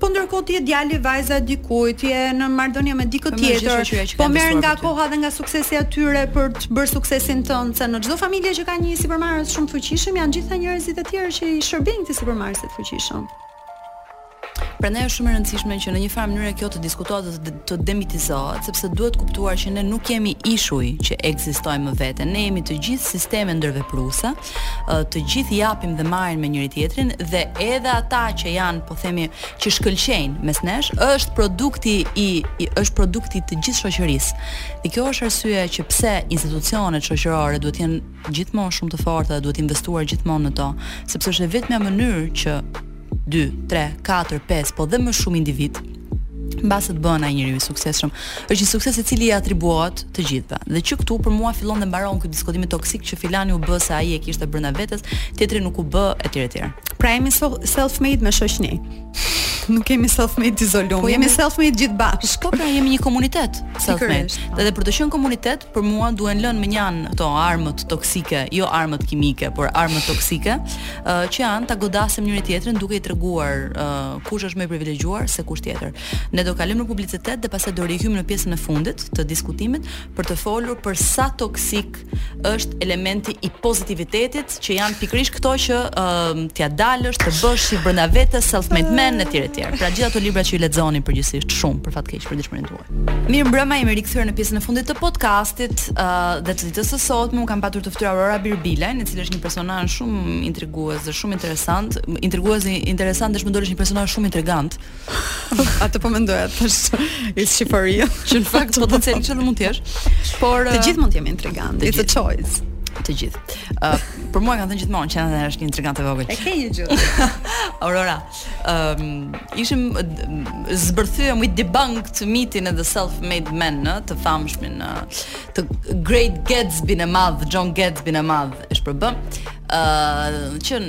po ndërkohë ti je djali a vajza e dikujt, ti je në marrëdhënie me dikë tjetër, po merr nga koha dhe nga suksesi i tyre për të bërë suksesin tënd, se në çdo familje që ka një sipërmarrës shumë të fuqishëm janë gjithë njerëzit e tjerë që i shërbejnë këtij sipërmarrësi të fuqishëm. Prandaj është shumë e rëndësishme që në një farë mënyre kjo të diskutohet dhe të demitizohet, sepse duhet kuptuar që ne nuk jemi ishuj që ekzistojmë më vete. Ne jemi të gjithë sisteme ndërvepruese, të gjithë japim dhe marrim me njëri tjetrin dhe edhe ata që janë, po themi, që shkëlqejnë mes nesh, është produkti i, i është produkti i të gjithë shoqërisë. Dhe kjo është arsyeja që pse institucionet shoqërore duhet të jenë gjithmonë shumë të forta dhe duhet investuar gjithmonë në to, sepse është e vetmja mënyrë që 2, 3, 4, 5, po dhe më shumë individë mbase të bëhen ai njeriu i suksesshëm. Është një sukses i cili i atribuohet të gjithëve. Dhe që këtu për mua fillon dhe mbaron ky diskutim toksik që filani u bë se ai e kishte brenda vetes, tjetri nuk u bë etj etj. Pra jemi self made me shoqni. Nuk kemi self made t'izolum. Po jemi self made gjithë bashkë. Po pra jemi një komunitet self made. Dhe, dhe për të qenë komunitet, Për mua duhen lënë mënjanë këto armët toksike, jo armët kimike, por armët toksike, uh, që janë ta godasim njëri tjetrin duke treguar uh, kush është më i privilegjuar se kush tjetër. Ne do kalojmë në publicitet dhe pastaj do rihyjmë në pjesën e fundit të diskutimit për të folur për sa toksik është elementi i pozitivitetit që janë pikërisht këto që uh, t'ia dalësh, të bësh si brenda vetes self-made man etj etj. Pra gjithë ato libra që i lexoni përgjithësisht shumë për fat keq për dëshmërinë Mirëmbrëma, jemi rikthyer në pjesën e fundit të podcastit uh, dhe të ditës së sotme unë kam patur të ftuar Aurora Birbilen, e cila është një personazh shumë intrigues dhe shumë interesant, intrigues dhe interesant dhe jo më një personazh shumë intrigant. Atë po mendoja tash i shiforia, që në fakt do të thotë që mund të jesh. Por të gjithë mund të jemi intrigantë, it's a choice të gjithë. Uh, për mua kanë thënë gjithmonë që Edi është një intrigante e vogël. E ke një gjë. Aurora, um, kishim zbërthyer we debunked mitin e the self made man, ë, të famshmin, ë, të Great Gatsbyn e madh John Gatsbyn e madh e shpërbëmë uh, që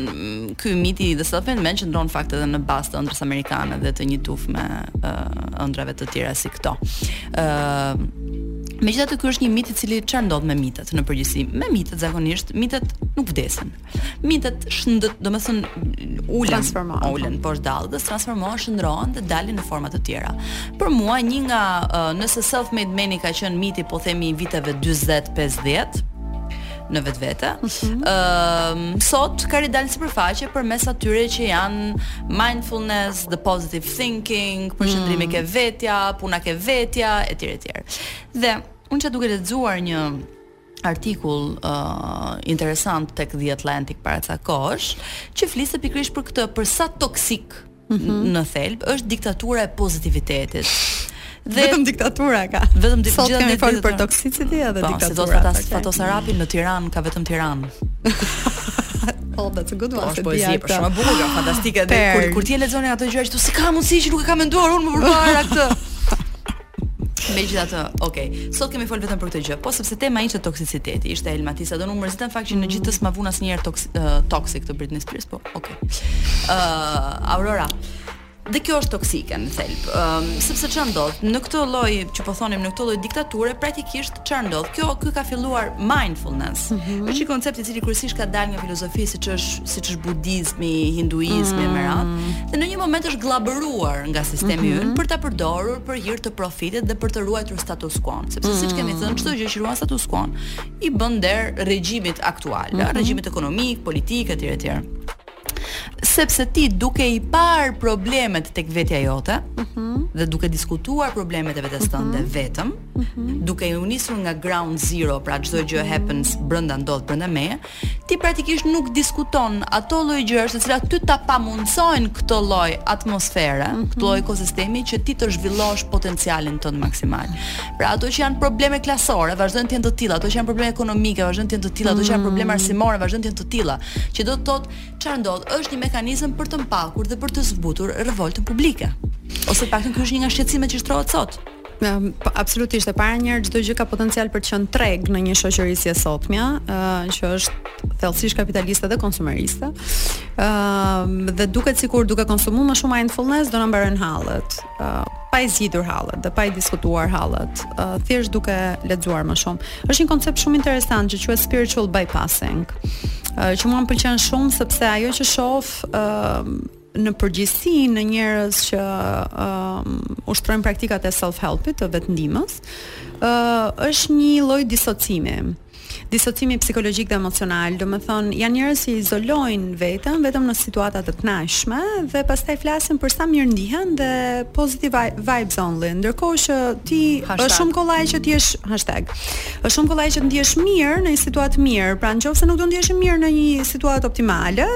ky miti i the self made man qëndron në fakt edhe në bazë të ëndrrës amerikane dhe të një tufë me uh, ëndrrave të tjera si këto uh, Megjithatë ky është një mit i cili çfarë ndodh me mitet në përgjithësi. Me mitet zakonisht mitet nuk vdesin. Mitet shndë, domethënë, ulen, ulen, po. poshtë dalgës, transformohen, shndërrohen dhe dalin në forma të tjera. Për mua, një nga, uh, nëse self-made meni ka qenë miti, po themi i viteve 20-50, në vetvete. Ëm mm -hmm. uh, sot ka ridalë në sipërfaqe përmes atyre që janë mindfulness, the positive thinking, përqendrimi mm. ke vetja, puna ke vetja etj etj. Dhe unë isha duke lexuar një artikull uh, interesant tek The Atlantic para ca kohësh, që fliste pikërisht për këtë, për sa toksik mm -hmm. në thelb është diktatura e pozitivitetit. Dhe vetëm diktatura ka. Vetëm diktatura. Sot kemi fol për toxicity edhe po, diktatura. Po, siç tha Fatos Arapi në Tiranë ka vetëm Tiranë. Oh, that's a good one. Po, poezi po shumë bukur, fantastike. Kur kur ti i lexon ato gjëra që thu si ka mundësi që nuk e kam menduar unë më përpara këtë. Megjithatë, ok. Sot kemi fol vetëm për këtë gjë, po sepse tema ishte toksiciteti, ishte tematika, dhe unë u mërzita në fakt që në regji s'ma vunë asnjëherë toks, uh, Toxic të Britney Spears, po ok. Uh, Aurora, dhe kjo është toksike në thelb. Ëm um, sepse ça ndodh, në këtë lloj që po thonim në këtë lloj diktature praktikisht Çfarë ndodh? Kjo ky ka filluar mindfulness. Mm -hmm. Është një koncept i cili kryesisht ka dalë nga filozofi siç është siç është budizmi, hinduizmi mm -hmm. e me mhm. radhë, dhe në një moment është gllabëruar nga sistemi mm -hmm. ynë për ta përdorur për hir të profitit dhe për të ruajtur status quo-n, sepse mm -hmm. siç kemi mhm. thënë, çdo gjë që ruan status quo-n i bën nder regjimit aktual, mm -hmm. regjimit ekonomik, politik etj etj. Sepse ti duke i parë problemet tek vetja jote, ëh, mm -hmm. dhe duke diskutuar problemet e vetes mhm. tënde mm -hmm. vetëm, mm -hmm. duke u nisur nga ground zero, pra çdo gjë mhm. happens brenda ndodh brenda meje, ti praktikisht nuk diskuton ato lloj gjërash të cilat ty ta pamundsojnë këtë lloj atmosfere, mm -hmm. këtë lloj ekosistemi që ti të zhvillosh potencialin tënd maksimal. Pra ato që janë probleme klasore, vazhdojnë të jenë të tilla, ato që janë probleme ekonomike, vazhdojnë të jenë të tilla, ato që janë mhm. probleme arsimore, vazhdojnë të jenë të tilla. Që do të thotë, çfarë ndodh? Është një mekanizëm për të mpakur dhe për të zbutur revoltën publike. Ose të paktën ky është një nga shqetësimet që shtrohet sot. Um, absolutisht e para një herë çdo gjë ka potencial për të qenë treg në një shoqëri si e sotmja, uh, që është thellësisht kapitaliste dhe konsumeriste. Ëm uh, dhe duket sikur duke konsumuar më shumë mindfulness do na mbarojnë hallet. pa i zgjidhur hallet dhe pa i diskutuar hallet, uh, thjesht duke lexuar më shumë. Është një koncept shumë interesant që quhet spiritual bypassing. Uh, që mua më pëlqen shumë sepse ajo që shoh uh, në përgjithësi në njerëz që um, ushtrojnë praktikat e self-helpit të vetëndihmës, uh, është një lloj disocimi. Disocimi psikologjik dhe emocional, domethënë, janë njerëz që izolojnë veten, vetëm në situata të këndshme, dhe pastaj flasin për sa mirë ndihen dhe positive vibes only, ndërkohë që ti është shumë kollaj që ti është hashtag, është shumë kollaj që të ndihesh mirë në një situatë të mirë, pra në qoftë se nuk do ndihesh mirë në një situatë optimale,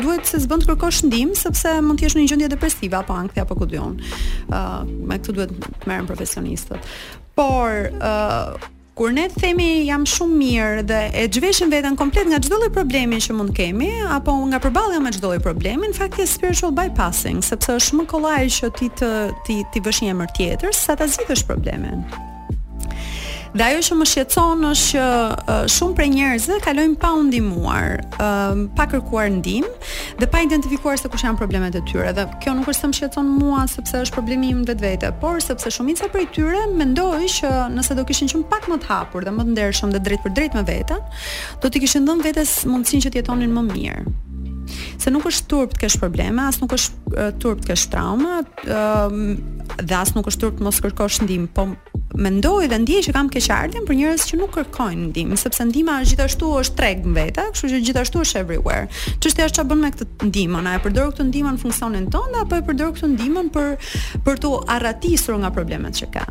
duhet se s'bën të kërkosh ndihmë sepse mund të jesh në një gjendje depresive apo ankthi apo ku di unë. Ëh, uh, me këtë duhet të merren profesionistët. Por, ëh, uh, Kur ne themi jam shumë mirë dhe e zhveshim veten komplet nga çdo lloj problemi që mund të kemi apo nga përballja me çdo lloj problemi, në fakt është spiritual bypassing, sepse është më kollaj që ti të t'i t'i vësh një emër tjetër sesa ta zgjidhësh problemin. Dhe ajo që më shqetëson është që uh, shumë prej njerëzve kalojnë pa u ndihmuar, uh, pa kërkuar ndihmë dhe pa identifikuar se kush janë problemet e tyre dhe Kjo nuk është se më shqetëson mua sepse është problemi im në vetvete, por sepse shumica prej tyre mendoj që nëse do kishin qenë pak më të hapur dhe më të ndershëm dhe drejtpërdrejt me veten, do t'i kishin dhënë vetes mundësinë që të jetonin më mirë. Se nuk është turp të kesh probleme, as nuk është turp të kesh trauma, ë dhe as nuk është turp të mos kërkosh ndihmë, po mendoj dhe ndjej që kam keqardhjen për njerëz që nuk kërkojnë ndihmë, sepse ndihma gjithashtu është treg në vete, kështu që gjithashtu është everywhere. Çështja është çfarë bën me këtë ndihmën, a e përdor këtë ndihmën në funksionin tënd apo e përdor këtë ndihmën për për t'u arratisur nga problemet që ka.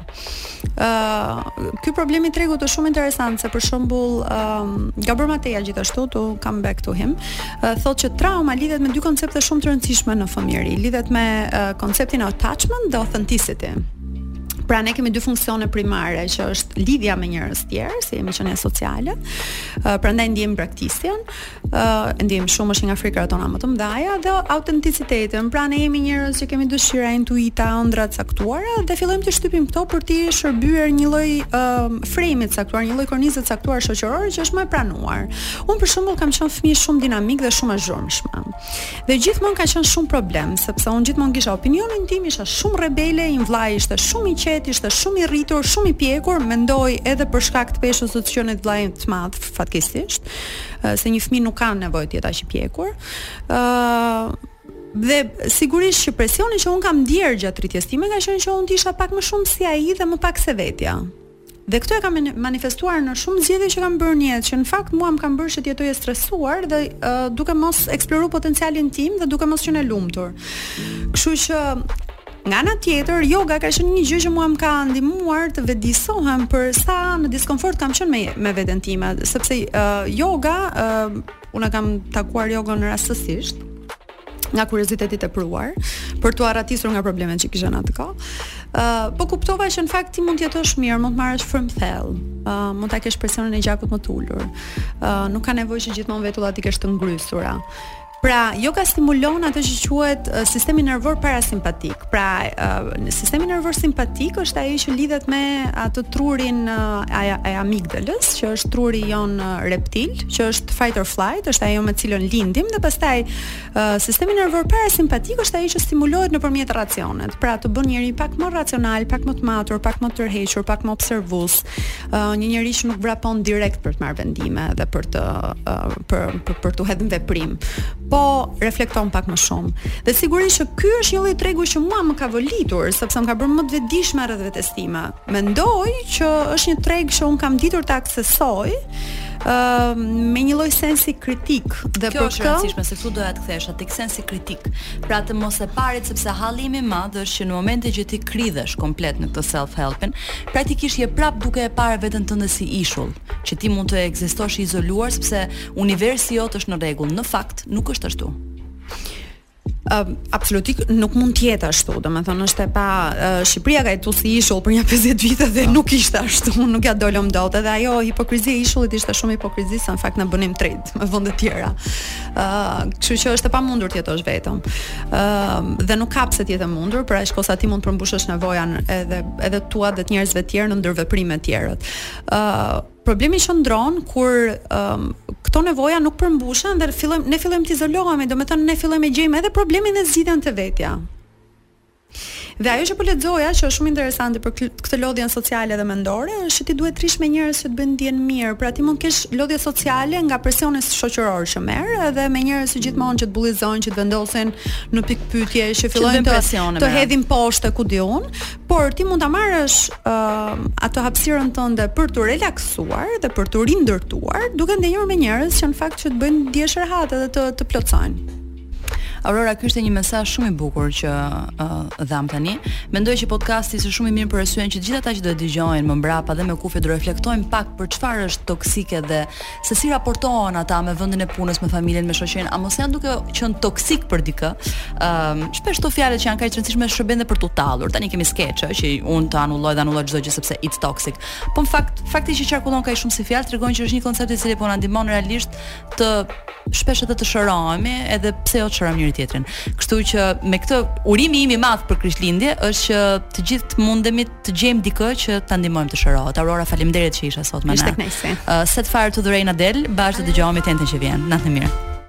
Ë, uh, ky problem i tregut është shumë interesant se për shembull, ë, um, Gabor Mateja gjithashtu to come back to him, uh, thotë që trauma lidhet me dy koncepte shumë të rëndësishme në fëmijëri, lidhet me uh, konceptin e attachment dhe authenticity. Pra ne kemi dy funksione primare që është lidhja me njerëz të tjerë, se jemi qenie sociale. Uh, prandaj ndiejmë braktisjen, uh, ndiejmë shumë është nga frikërat tona më të mëdha dhe autenticitetin. Pra ne jemi njerëz që kemi dëshira, intuita, ëndrra të caktuara dhe fillojmë të shtypim këto për të shërbyer një lloj uh, frame të caktuar, një lloj kornize të caktuar shoqërore që është më e pranuar. Unë për shembull kam qenë fëmijë shumë dinamik dhe shumë e zhurmshme. Dhe gjithmonë ka qenë shumë problem, sepse unë gjithmonë kisha opinionin tim, isha shumë rebele, im vllai ishte shumë i qetë, ishte shumë i rritur, shumë i pjekur, mendoj edhe për shkak të peshës së të qenit vlla i madh, fatkeqësisht, se një fëmijë nuk ka nevojë të jetë aq i pjekur. ë Dhe sigurisht që presioni që un kam ndier gjatë rritjes time ka qenë që un të isha pak më shumë si ai dhe më pak si vetja. Dhe këtë e kam manifestuar në shumë zgjedhje që kam bërë në jetë, që në fakt mua më kanë bërë që të jetoj e stresuar dhe uh, duke mos eksploruar potencialin tim dhe duke mos qenë e lumtur. Kështu që Nga ana tjetër, yoga ka qenë një gjë që mua më ka ndihmuar të vetëdijësohem për sa në diskomfort kam qenë me me veten time, sepse uh, yoga uh, unë kam takuar yogën rastësisht, nga kurioziteti i tepruar për t'u arratisur nga problemet që kisha në atë kohë. Ë, uh, po kuptova që në fakt ti mund të jetosh mirë, mund të marrësh frymë thellë, ë, uh, mund ta kesh presionin e gjakut më të ulur. Ë, uh, nuk ka nevojë që gjithmonë vetullat t'i kesh të ngrysura. Pra, yoga stimulon atë që quhet sistemi nervor parasimpatik. Pra, uh, sistemi nervor simpatik është ai që lidhet me atë trurin uh, e amigdalës, që është truri jonë reptil, që është fight or flight, është ajo me të cilën lindim dhe pastaj uh, sistemi nervor parasimpatik është ai që stimulohet nëpërmjet racionit. Pra, të bën njeri pak më racional, pak më të matur, pak më të tërhequr, pak më observues, uh, një njeri që nuk vrapon direkt për të marrë vendime dhe për të uh, për për, për t'u hedhur në veprim, po reflekton pak më shumë. Dhe sigurisht që ky është një lloj tregu që mua më ka volitur, sepse më ka bërë më të vetëdijshme rreth vetes time. Mendoj që është një treg që un kam ditur ta aksesoj, uh, me një lloj sensi kritik dhe Kjo për kë Kjo është e rëndësishme se këtu doja të kthehesha te sensi kritik. Pra të mos e parit sepse halli im i madh është që në momentin që ti kridhesh komplet në këtë self helpin, praktikisht je prap duke e parë veten tënde si ishull, që ti mund të ekzistosh i izoluar sepse universi jot është në rregull. Në fakt nuk është ashtu. Uh, absolutik nuk mund të jetë ashtu, domethënë është e pa uh, Shqipëria ka jetu si ishull për një 50 vite dhe no. nuk ishte ashtu, nuk ja dolëm dot edhe ajo hipokrizia e ishullit ishte shumë hipokrizi se në fakt ne bënim trade. me vende të tjera. Ëh, uh, kështu që është e pamundur të jetosh vetëm. Ëh, uh, dhe nuk ka pse të jetë e mundur, pra është që sa ti mund të përmbushësh nevojat edhe edhe tuat dhe të njerëzve të tjerë në ndërveprime të tjera. Ëh, uh, problemi qëndron kur um, këto nevoja nuk përmbushen dhe fillojmë ne fillojmë të izolohemi, domethënë ne fillojmë të gjejmë edhe problemin dhe zgjidhjen te vetja. Dhe ajo që po lexoja që është shumë interesante për këtë lodhjen sociale dhe mendore është që ti duhet të rish me njerëz që të bëjnë të ndihesh mirë. Pra ti mund të kesh lodhje sociale nga presioni shoqëror që merr edhe me njerëz që gjithmonë që të bullizojnë, që të vendosin në pikëpyetje, që fillojnë të, të hedhin poshtë ku di unë, por ti mund ta marrësh uh, atë hapësirën tënde për t'u relaksuar dhe për t'u rindërtuar, duke ndenjur me njerëz që në fakt që të bëjnë ndihesh rehat edhe të të plotësojnë. Aurora, ky ishte një mesazh shumë i bukur që uh, dhamë tani. Mendoj që podcasti është shumë i mirë për arsyen që gjithë ata që do e dëgjojnë më mbrapa dhe me kufe do reflektojnë pak për çfarë është toksike dhe se si raportohen ata me vendin e punës, me familjen, me shoqërinë, a mos janë duke qenë toksikë për dikë. Ëm, uh, shpesh këto fjalë që janë kaq të rëndësishme shërbejnë dhe për t'u tallur. Tani kemi skeç që unë të anulloj dhe anulloj çdo gjë sepse it's toxic. Po në fakt, fakti që qarkullon kaq shumë si fjalë tregon që është një koncept i cili po na ndihmon realisht të shpesh edhe të shërohemi edhe pse jo të shërojmë njëri-tjetrin. Kështu që me këtë urimi im i madh për Krishtlindje është që të gjithë të mundemi të gjejmë dikë që ta ndihmojmë të shërohet. Aurora, faleminderit që ishe sot me ne. Ishte kënaqësi. Uh, Set Fire to the Rain, Adele, bashkë do dëgjohemi të enjten që vjen. Natën e mirë.